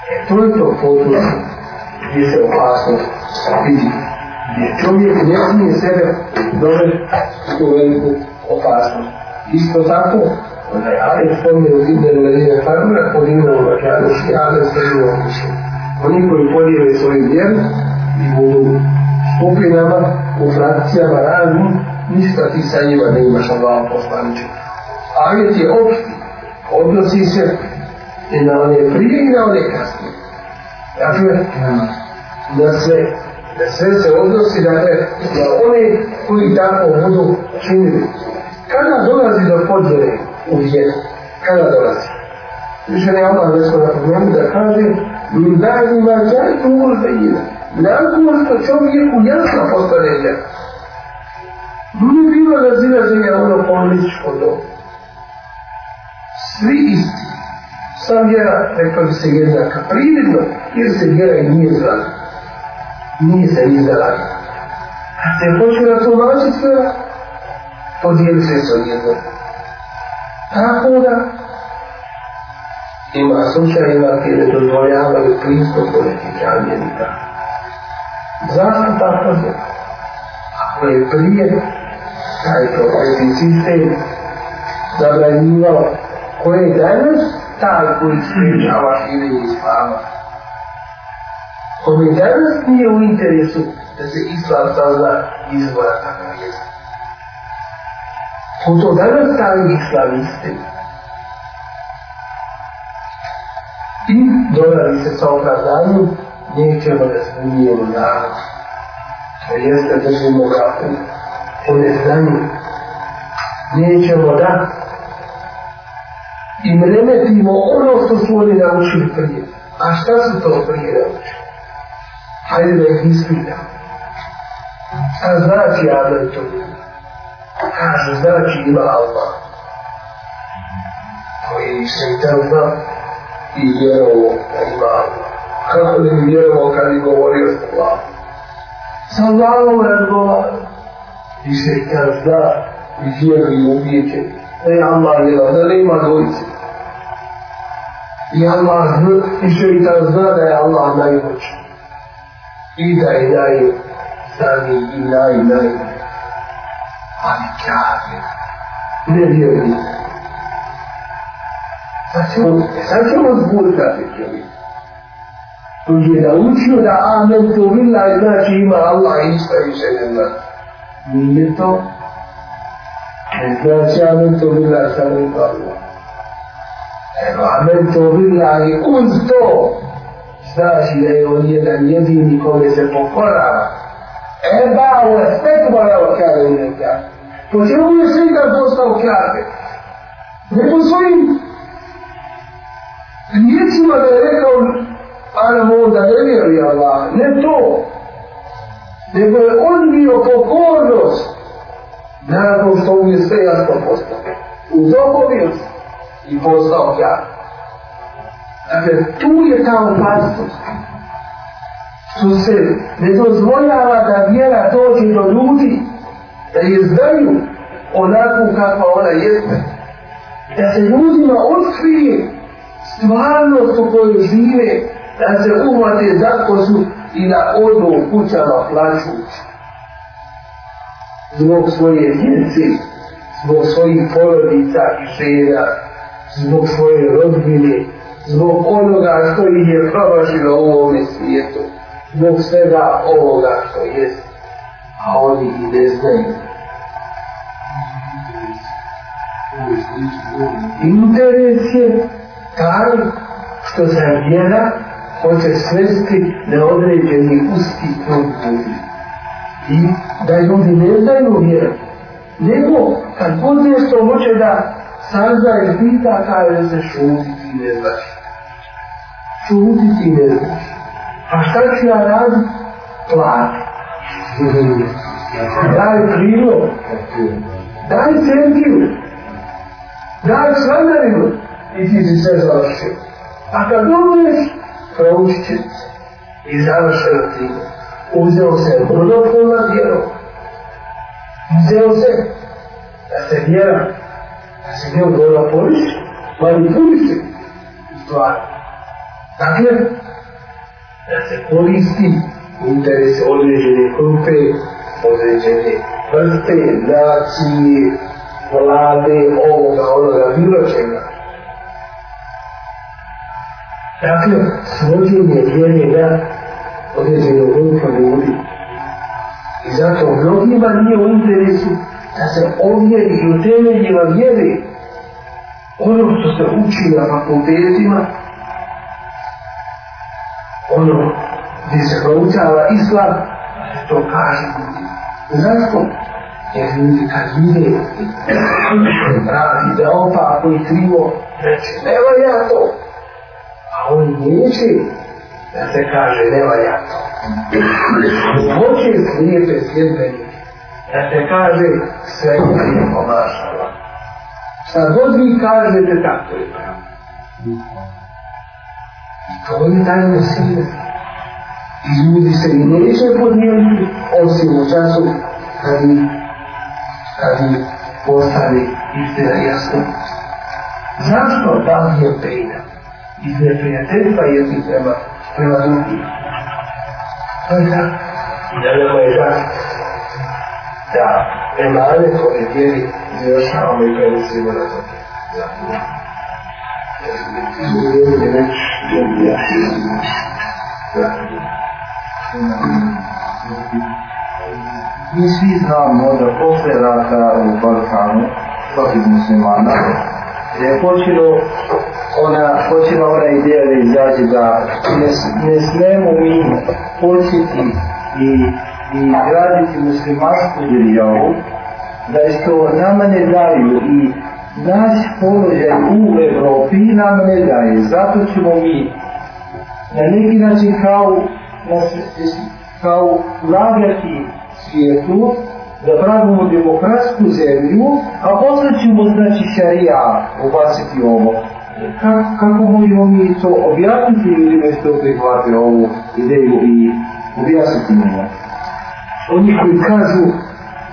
E to je to potpuno gdje se opasno vidi. Gdje čovjek ne smije sebe dovesti u veliku opasnost. Isto tako, onaj Ali spomenu Ibn Medina Farmer, pod imenom Vakjanus i Ali spomenu Okusu. Oni koji podijeli svoju vjeru i budu u skupinama, u frakcijama radu, ništa ti sa njima ne imaš na glavu poslaniče. Avjet je opšti, odnosi se i na one prije i na one kasne dakle, da se da sve se odnosi, dakle, da oni koji tako budu činili. Kada dolazi do podjele u vjeru? Kada dolazi? Više ne ono da smo na problemu da kaže mi dajmo na taj tumor za ime. Nakon što čovjeku jasno postane vjeru. Nije bilo razilaženja ono političko dobro. Svi isti sva vjera rekla bi se jednaka. Prividno, jer se vjera i nije zrada. Nije se ni zrada. A te hoću da to važi sve, podijeli se sa jednom. Tako da, ima slučajima kje ne dozvoljavaju pristup po neki džavljenika. Zašto tako je? Ako je prije taj propisni sistem zabranjivao koje je danas, taj koji sprečava širenje islama. Kome danas nije u interesu da se islam sazna izvora takav jezik. Ko to danas stavi islamiste? I dodali se sa opravdanjem, nećemo da smijemo narod. To jeste držimo kapu. Ko ne znamo, nećemo da im remetimo ono što su oni naučili prije. A šta su to prije naučili? Hajde da ih ispitamo. A znači Adem to Kaže, znači ima Allah. Koji se i tam zna i vjerovo da ima Allah. Kako da mi vjerovo kad je govorio s Allah? Sa Allahom razgovaram. I se i tam zna i vjerovi uvijeteni e Allah je da ne ima dvojice. I Allah zna, i šeita zna da je Allah najveći. I da je najsani i naj, naj. Ali kaže, ne vjeruje. Sad ćemo zbuditi To je da učio da Ahmed to vila znači ima Allah i ispravi se jedna. Nije to, إذا آمنت بالله سمعت الله إذا آمنت بالله قلت ساشي لا يولي أن يديني كل سبقرة أبا واستكبر وكان من الكافر Počemu je sveta postao kjabe? Ne po svojim riječima da je rekao Ana Monda, ne vjeruje Allah, ne to. Nego je on bio pokornost nakon što mu je sve jasno postao. Uzobovio se i postao ja. Dakle, tu je ta opasnost što se ne dozvoljava da vjera dođe do ljudi, da je znaju onako kakva ona jeste, da se ljudima otkrije stvarnost u kojoj žive, da se umate zakosu i da odu u kućama plaćući zbog svoje djece, zbog svojih porodica i žena, zbog svoje rodbine, zbog onoga što ih je prolažilo u ovome svijetu, zbog svega ovoga što jest, a oni i ne znaju. Interes je taj što se vjera hoće svesti neodređeni uski krug ljudi i da ljudi ne znaju vjerat. Nego, kad god nešto hoće da sazna i pita, kaže se šutiti i ne znaš. Šutiti i ne znaš. A šta ću ja radit? Plati. Daj prilo. Daj centiju. Daj svanarinu. I ti si sve završio. A kad dobiješ, proučit će se. I završeno ti uzeo se rudovno na vjeru. Uzeo se da se vjera, da se nije uvjela poviši, mali pa poviši u stvari. Dakle, da se koristi interes određene grupe, određene vrste, nacije, vlade, ovoga, onoga, bilo čega. Dakle, svođenje vjere na određeno grupa ljudi. I zato mnogima nije u interesu da se ovjeri i utemeljila vjeri ono što se uči na fakultetima, ono gdje se proučava islam, to kaže ljudi. Zašto? Jer ljudi kad vide radi da opa, ako je krivo, reći, nema ja to. A oni neće da se kaže ne valja to. Zvuči slijepe sjedbenike, da se kaže sve je pomašala. Šta god vi kažete, tako je pravo. I to je taj mesijer. I ljudi se i neće pod njim, osim u času kad mi, kad mi postane istina jasno. Zašto da li je pejna? Iz neprijateljstva jezi prema nella tua vita. Questa nella verità da emanare come ieri Dio stava mai pensando alla tua vita. This is now more the Prophet Rata Balkan, Prophet Muslim Allah. Therefore, ona počela ona ideja da izađe da ne, ne smemo mi početi i, i graditi muslimansku državu, da je to nama ne daju i naš položaj u Evropi nam ne daje. Zato ćemo mi na neki način kao, nas, kao lagati svijetu, da pravimo demokratsku zemlju, a posle ćemo znači šarija ubaciti ovo kako možemo mi to objasniti ili ne ste prihvatili ovu ideju i objasniti mi ovo? Oni koji kažu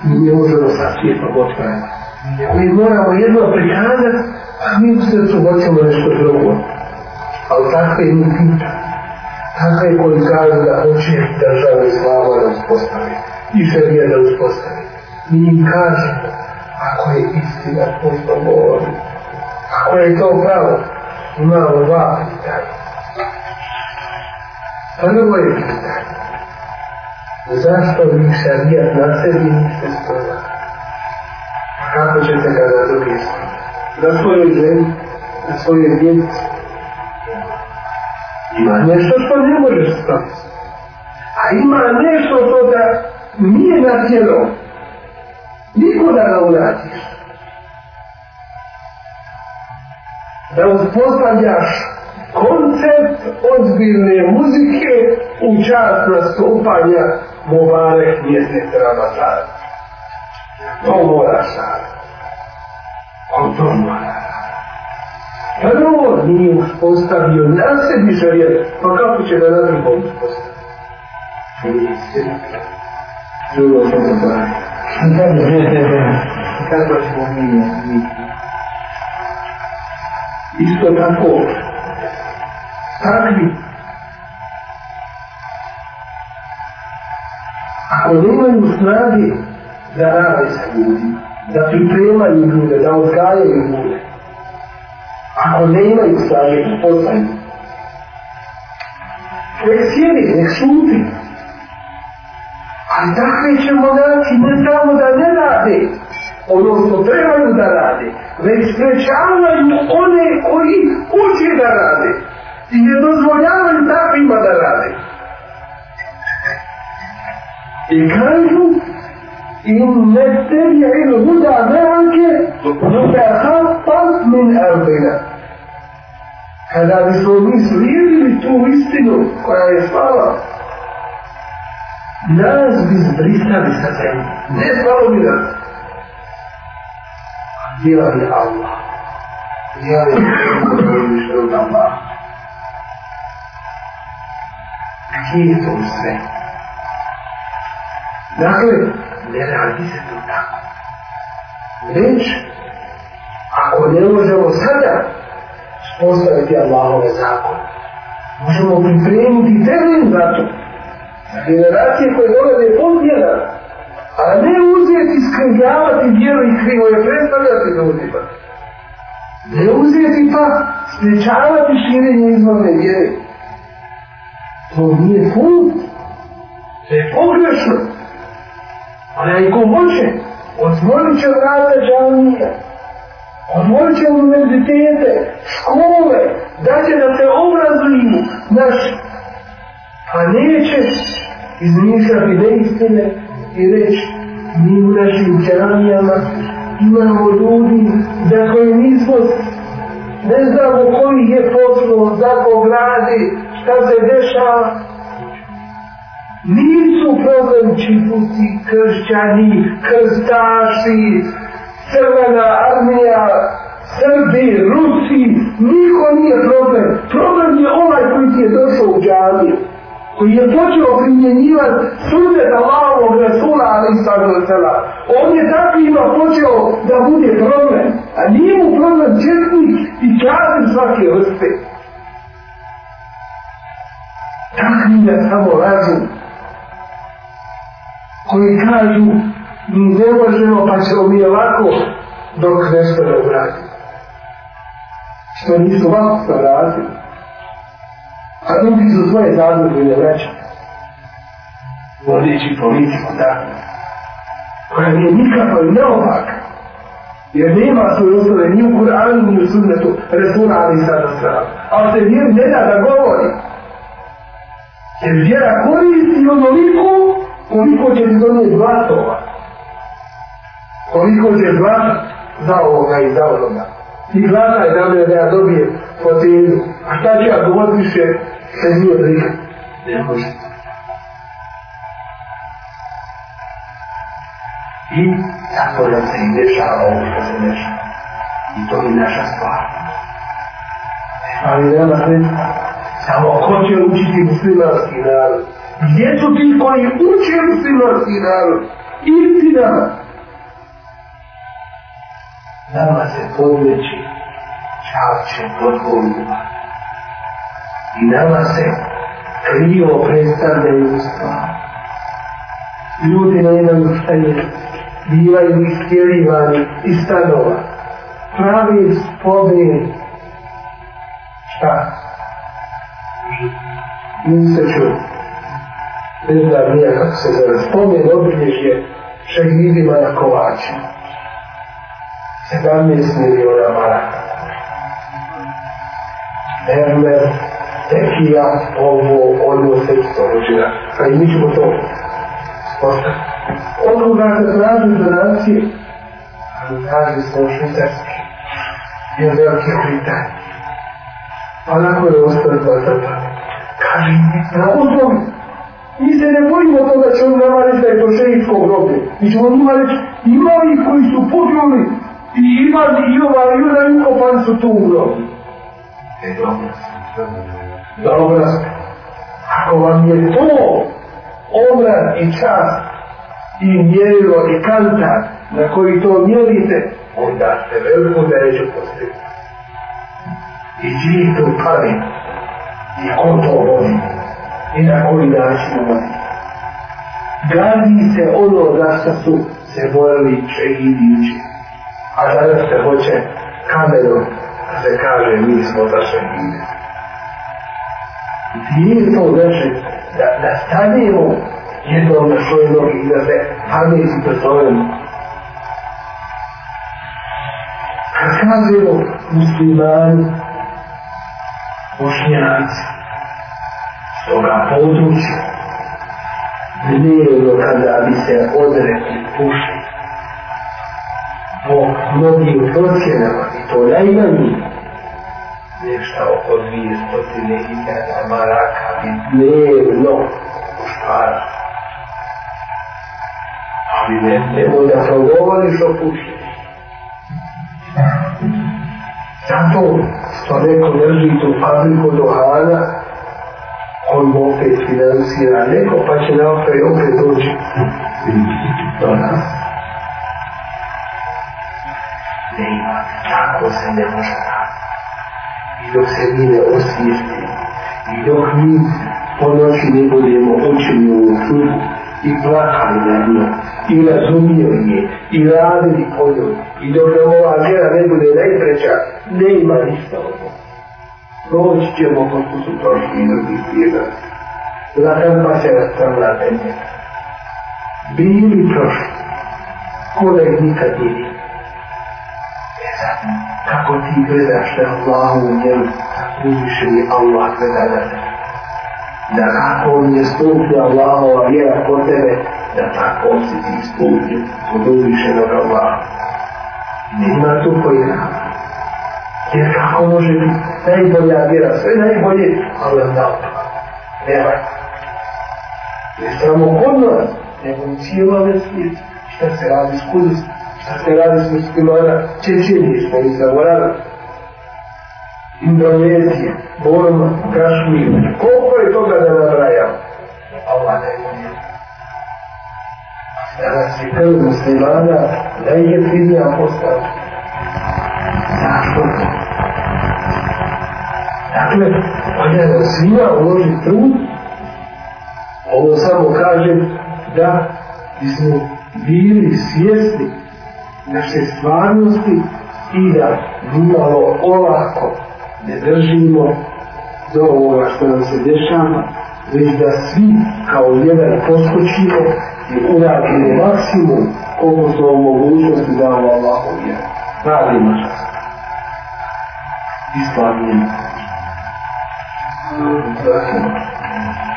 mi ne može da sad svijet pa potkajemo. Mi moramo jedno prikazati, a mi u srcu hoćemo nešto drugo. Ali tako je mi pita. Tako je koji kažu da hoće državu i slavu da uspostavi. I želije da uspostavi. Mi im kažemo, ako je istina, to što govorimo. Ako je to pravo, imamo dva pitanja. Prvo pa je pitanje. Zašto bi šarijat na sebi niste stvara? Kako ćete ga na druge stvara? Na svoje žene, na svoje djece. Ima nešto što ne može stvara. A ima nešto što da nije na tijelo. Nikoda ga uradiš. da uspostavljaš koncept ozbiljne muzike u čast nastupanja Mubarek mjesec Ramazana. To mora sad. On to mora. Prvo nije uspostavio na sebi žarijet, pa kako će da na drugom uspostaviti? Nije sve. Drugo to mora. Kako ćemo mi, mi, mi, isto tako takvi ako nemaju snage da rade sa ljudi da pripremaju ljude da odgajaju ljude ako nemaju snage da poznaju nek sjedi, nek šuti ali takve ćemo naći ne samo da ne rade ono što trebaju da rade ne isprečavaju one koji uče da rade i ne dozvoljavaju takvima da rade. I kažu, in lefter je in vuda velike, vuda hapa min erbena. Kada bi smo mi slijedili tu istinu koja je spala, nas bi zbristali sa zemlji. Ne spalo bi nas vjera je Allah. Vjera je Allah, koji je što je Allah. Gdje je to sve? Dakle, ne radi se to tako. Već, ako ne možemo sada spostaviti Allahove zakone, možemo pripremiti teren za to. Za generacije koje dolaze pod njega, A ne uzeti skrivljavati vjeru i krivo je predstavljati ljudima. Ne uzeti pa sprečavati širenje izvorne vjere. To nije put. To je pogrešno. Ali ja i ko može, on zvolit će vrata džavnija. On zvolit će univerzitete, škole, da će da se obrazujemo naš. A pa neće izmišljati neistine, i reći mi u našim keramijama imamo ljudi za koje nismo ne znamo koji je poslo za kog radi šta se dešava nisu problem čipuci kršćani krstaši crvena armija Srbi, Rusi, niko nije problem. Problem je onaj koji ti je došao u džaviju koji je počeo primjenjivati sunet Allahovog Resula Ali Sadu Sela. On je tako ima počeo da bude problem, a nije mu problem četnik i kazim svake vrste. Tak mi je samo razum koji kažu mi ne možemo pa ćemo mi ovako dok nešto ne uradimo. Što nisu ovako sam razum. A ljudi su svoje zadruge ne vraćali. Vodeći po licima, da. Koja nije nikakva i neopaka. Jer nema svoje osnove ni u Kur'anu, ni u sunnetu, resuna Ali sada strana. Ali se vjer ne da da govori. Jer vjera koristi onoliko, koliko će ti donijeti glasova. Koliko će glas za ovoga i za onoga. I glasaj da me da ja dobijem po cijenu. A šta će ja govoriti više Sve nije briga. Ne može. I tako nam se i dešava ovo što se dešava. I to je naša stvar. Ali nema sredstva. Samo ko će učiti muslimanski narod? Gdje su ti koji uče muslimanski narod? Istina! Nama se podleći čače odgovorima i nama se krivo predstavljaju stvari. Ljudi na jednom stanju bivaju istjerivani i stanova. Pravi spodni šta? Nisam se čuo. Ne znam nije kako se zove. Spodni obilježje šegnidima na kovači. 17 miliona marata. Hermes tekija ovo, ovo srce ođira. A i mi ćemo to postati. Od druga se traži donacije, ali traži smo švicarski. I od velike Britanije. Pa nakon je ostali dva srta. Kaži mi, na uzbom, mi se ne bojimo to da će on nama reći da je to šeitsko groblje. Mi ćemo njima reći, ima li koji su pobjeli i ima li i ova i ona i ukopan su tu u groblju. E dobro, sam zemljeno da obraz, ako vam je to obraz i čas i mjerilo i kanta na koji to mjerite, onda ste veliko da reću postiti. I čiji to pali, i ko to vodi, i na koji način vodi. Gradi se ono za što su se borili čegidići, a danas se hoće kamerom da se kaže mi smo za čegidići nije to znači da, da stanemo jednom na svoj nog i da se pamijeti pozovemo. Kad kazemo muslimani, bošnjaci, s toga područja, dnevno kada bi se odrekli pušli, po mnogim procjenama, i to najmanjih, maraca autonomia strategica amará capitulno stara. Diventiamo da favore soppusi. Zato stvari konerži tu fabriku duhana on bo opet financira neko pa će naopre opet doći do nas. Ne ima, tako se ne može dok se mi ne osvijesti i dok mi po noći ne budemo očeni u ovom i plakali na nju i razumijeli je i radili po njom i dok je ova vjera ne bude najpreća ne ima ništa ovo proći ćemo to što su prošli i drugi vjera zatim pa se rastavlja temelj bili prošli kod je nikad nije ne zatim kako ti gledaš na Allahu u njemu, tako uviše i Allah gleda na tebe. Da kako on je stupio Allahova vjera kod tebe, da tako si ti stupio kod uviše na Allahu. Nima tu koji rada. Jer kako može biti najbolja vjera, sve najbolje, ali onda ne vrata. Ne samo kod nas, nego u cijelove svijete, šta se radi skuzi a se radi s muslimana, Čečenije smo mi zaboravili, Indonezija, Burma, Kašmir, koliko je toga da nabrajam? Allah da je volio. Danas je prvi muslimana, da ih je fizija postala. Zašto? Dakle, onda je svima uloži trud, ovo samo kažem da bismo bili svjesni naše stvarnosti i da nijalo olako ne držimo do ovoga što nam se dešava, već da svi kao jedan poskočimo i uradimo maksimum koliko su ovo mogućnosti da ovo Allaho je. Pravi maša. I stvarnije. Zahvaljujem.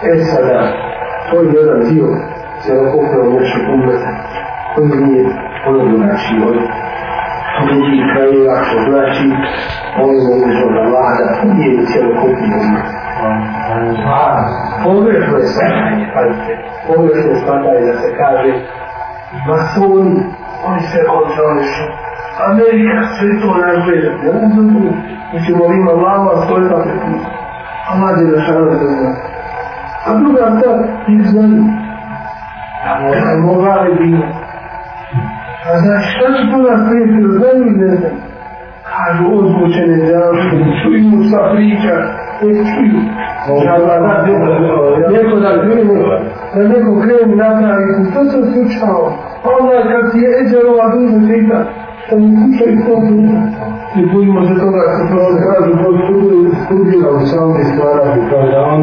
E sada, to je jedan dio celokopne naše umrata, koji nije ono znači od ljudi i krajeva, što znači ono umrežno da vlada, to nije celokopne umrata. A, površno je svatanje, pazite, površno je svatanje da se kaže, masoni, oni se kontrolišu, Amerika sve to nažbeđa, ne znam tu, mi ćemo ima vlava, stoje pa prekuma. A mlađe da šalje da znači. A druga ta, ti znaju. A možda mogla li bi ne. A znaš šta su to nas prijatelji, znaju i ne znaju. Kažu, odbočene zelaške, čujmo sva priča, ne čuju. Neko da gledamo, da neko krenu napraviti, to se slučao. Pa onda kad ti je Eđerova duža pita, da mi kušaj to duža. I budimo se toga, kako se kažu, to studiju, studiju, ali sami stvarati, kao da on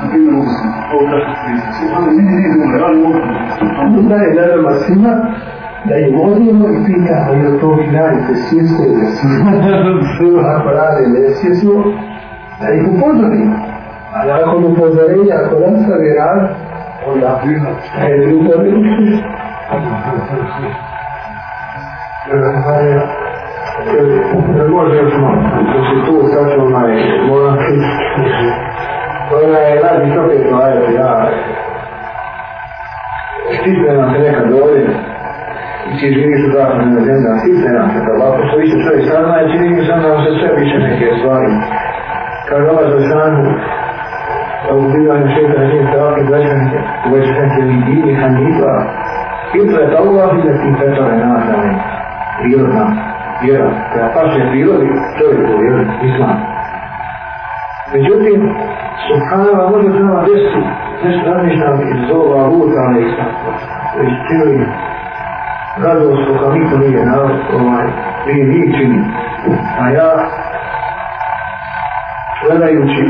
Allah daje nama svima da im odijemo i pita, a jel to vi radite svjesno ili svjesno? Sve ako rade nesvjesno, da ih upozorimo. A nakon upozorenja, ako nastavi rad, onda šta je druga bilo? Ne može još malo, da znači, se tu sačuvamo na jednu, moram se koja je najvisoke zvajeva ja. Stipne nam se nekad dovoljim. I znači, ti živi su zapadne na zemlja, stipne nam se da lako što više čovjek sadna i čini mi sam da vam se sve više neke stvari. Kad ova za sanu, da pa u bivanju šeta na njim stavke dađen, uveć sam se mi bili hanjiva. Pitra je da uvah i da ti petale nazane, prirodna, vjera, da paše prirodi, čovjek u vjeru, islam. Međutim, Subhanova može se nama desiti, nešto razmišljam iz ova ruta, ali iz tako, iz cijeli radost, koga niko nije narod, ovaj, nije nije čini. A ja, gledajući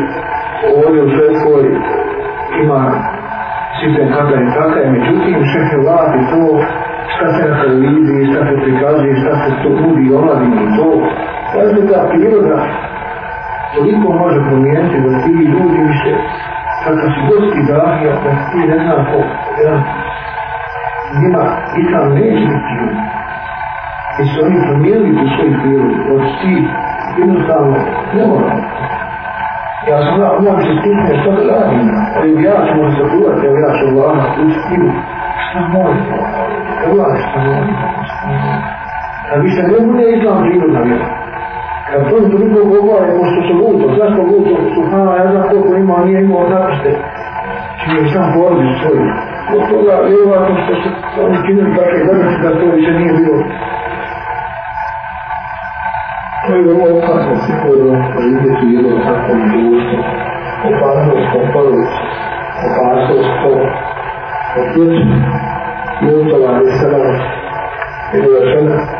ovdje u svetkoj, ima sistem kada i kada, međutim, šef je vlati to, šta se na televiziji, šta se prikazuje, šta se to budi i omladini, to, razmišljam, pa prirodna, koliko može promijeniti da ti ljudi više kad sam se god izrahio da ti ne zna ko ja, njima i sam neće biti ljudi i su oni promijenili u svoj prilu da ti jednostavno ne moram ja sam da uvijem se stupnje što da radim ali ja ću mu se uvijek jer ja ću vlada u stilu šta moram da uvijek šta moram da uvijek da više ne bude izlam prilu na vjeru Kad to što niko govori, pošto su luto, zašto luto, suhana, ja znam koliko ima, nije imao zapište. Čim je sam porodio svoju. Od toga, vjerovatno što su oni činili takve zapište, da to više nije bilo. To je vrlo opasno, svi koji je ono, vidjeti jedno tako društvo. Opasnost, popalić, opasnost, to. Otvijeći, ljudstva, ali sada, jedno da šalje,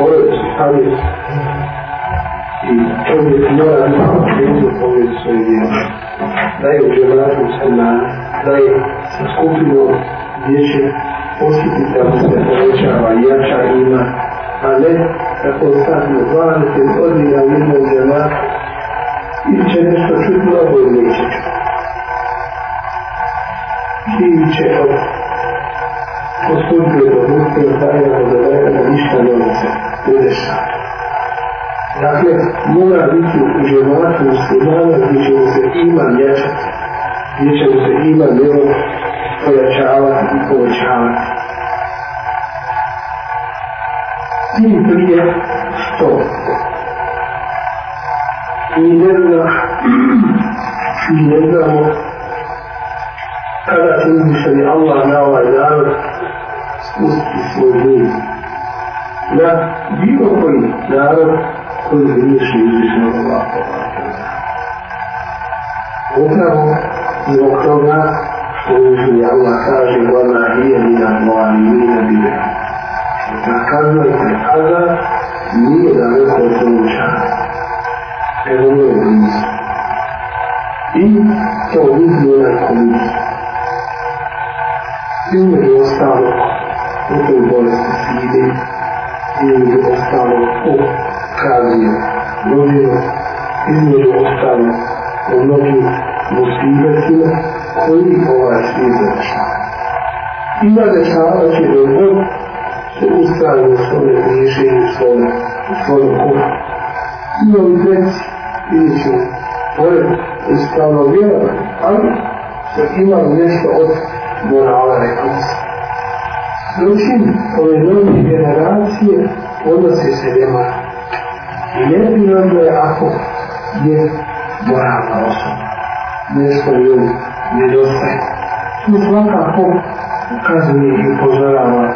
ove savjest i čovjek mora samo krenuti ove svoje vjeze. Da je uđevratno sve na, da je skupilo dječje, osjetite da se povećava i jača ima, a ne da postavimo 20 godina u jednom zemlaku ili će nešto čuti mnogo ili neće čuti. Ili će od ko sudi je dobuti i stavljeno da veka da ništa ne može, ne dešava. Dakle, mora biti u životu muslimana gdje će se ima mječati, gdje će se ima nevo pojačavati i povećavati. Tim prije što i ne znamo, i ne znamo kada uzvišeni Allah na ovaj narod spusti svoj gnjev na bilo koji narod koji griješi uzvišeno Allah upravo zbog toga što uzvišeni Allah kaže vama nije ni na mojani nije na bilo nakazujete kada nije da ne hoće učan evo nije blizu i to nije na komisiju sinu je ostalo u toj bolesti sidi ili je ostalo u kazi rodinu između ostalo u mnogim musibetima koji ova sida čava. Ima da čava će da god se ustavi u svome rješenju, u svome u svome kuhu. Ima li treci, vidjet ću, to je ispravno vjerovanje, ali se ima nešto od mora ova rekonca. Zručin ove nove generacije odnose se nema. I ne bi nam da je ako je moralna osoba. Nešto je ovo nedostaje. Tu svakako ukazuje i upozorava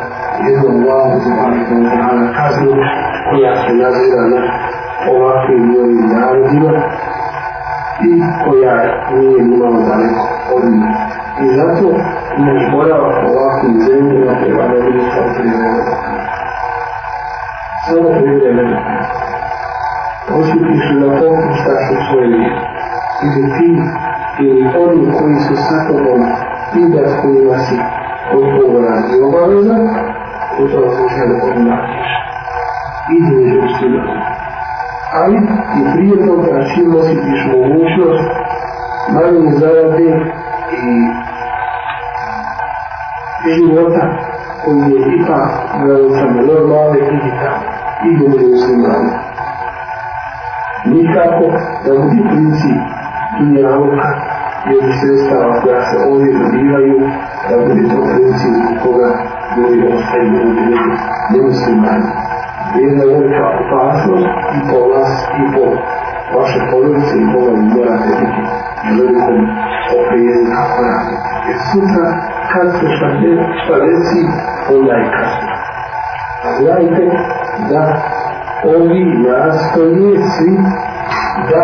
jednom vlavu za malikom dana kaznu koja se naziva na ovakvim novim narodima i koja nije imala daleko od njih. I zato imaš morao ovakvu zemlju na prebada ili sad tri zemlje. Samo privremeno. Osjetiš na koliko šta su svoji. Ide ti ili oni koji su sa tobom ti da s kojima si odgovoran i obavezan, u tom slučaju odmahiš. Ide među sinom. Ali i prije toga čim osjetiš mogućnost, manje zarade i je života koji je ipak samo normalne fizika i gubili muslimani. Nikako da budi princip dunja ruka i od sredstava koja se ovdje dobivaju, da budi to princip u koga ljudi ostaju u gubili nemuslimani. Jedna velika opasnost i po vas i po vaše porodice i po vam morate biti velikom oprijeni kako radite. Jer sutra kad se šta, de, šta desi, onda je kasno. Znajte da ovi nastavnici da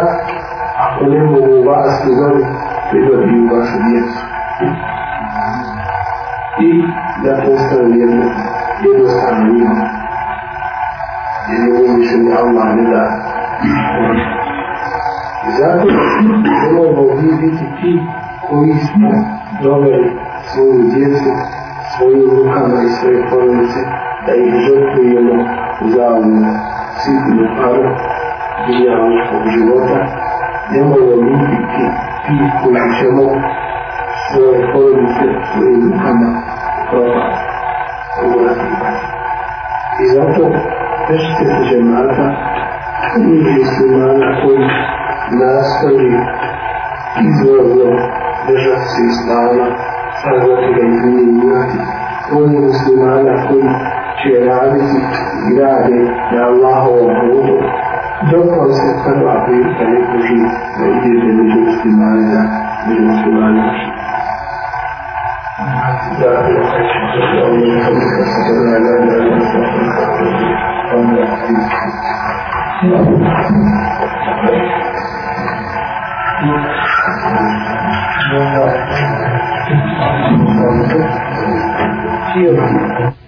ako ne mogu vas ne zove, prihodi u vašu djecu. I da postane jedno, jednostavno ima. Jer je ovo više ne Allah ne da. I zato ne ono mogu vi biti ti koji smo doveli svoju djecu, svoju rukama i svoje porodice, da ih žrtvujemo za ono sitnu paru, bijanskog života, nemojmo biti ti, ti koji ćemo svoje porodice, svoje rukama, propast, uvrati I zato, već se se žemata, nije se mana koji nastoji izvrlo držati se islama, salvati dai sindinati ogni musulmano a cui Cerabisi grade da Allah avvoto dopo si fanno aprire le così le idee delle giuste mani dei musulmani Thank you. Thank you.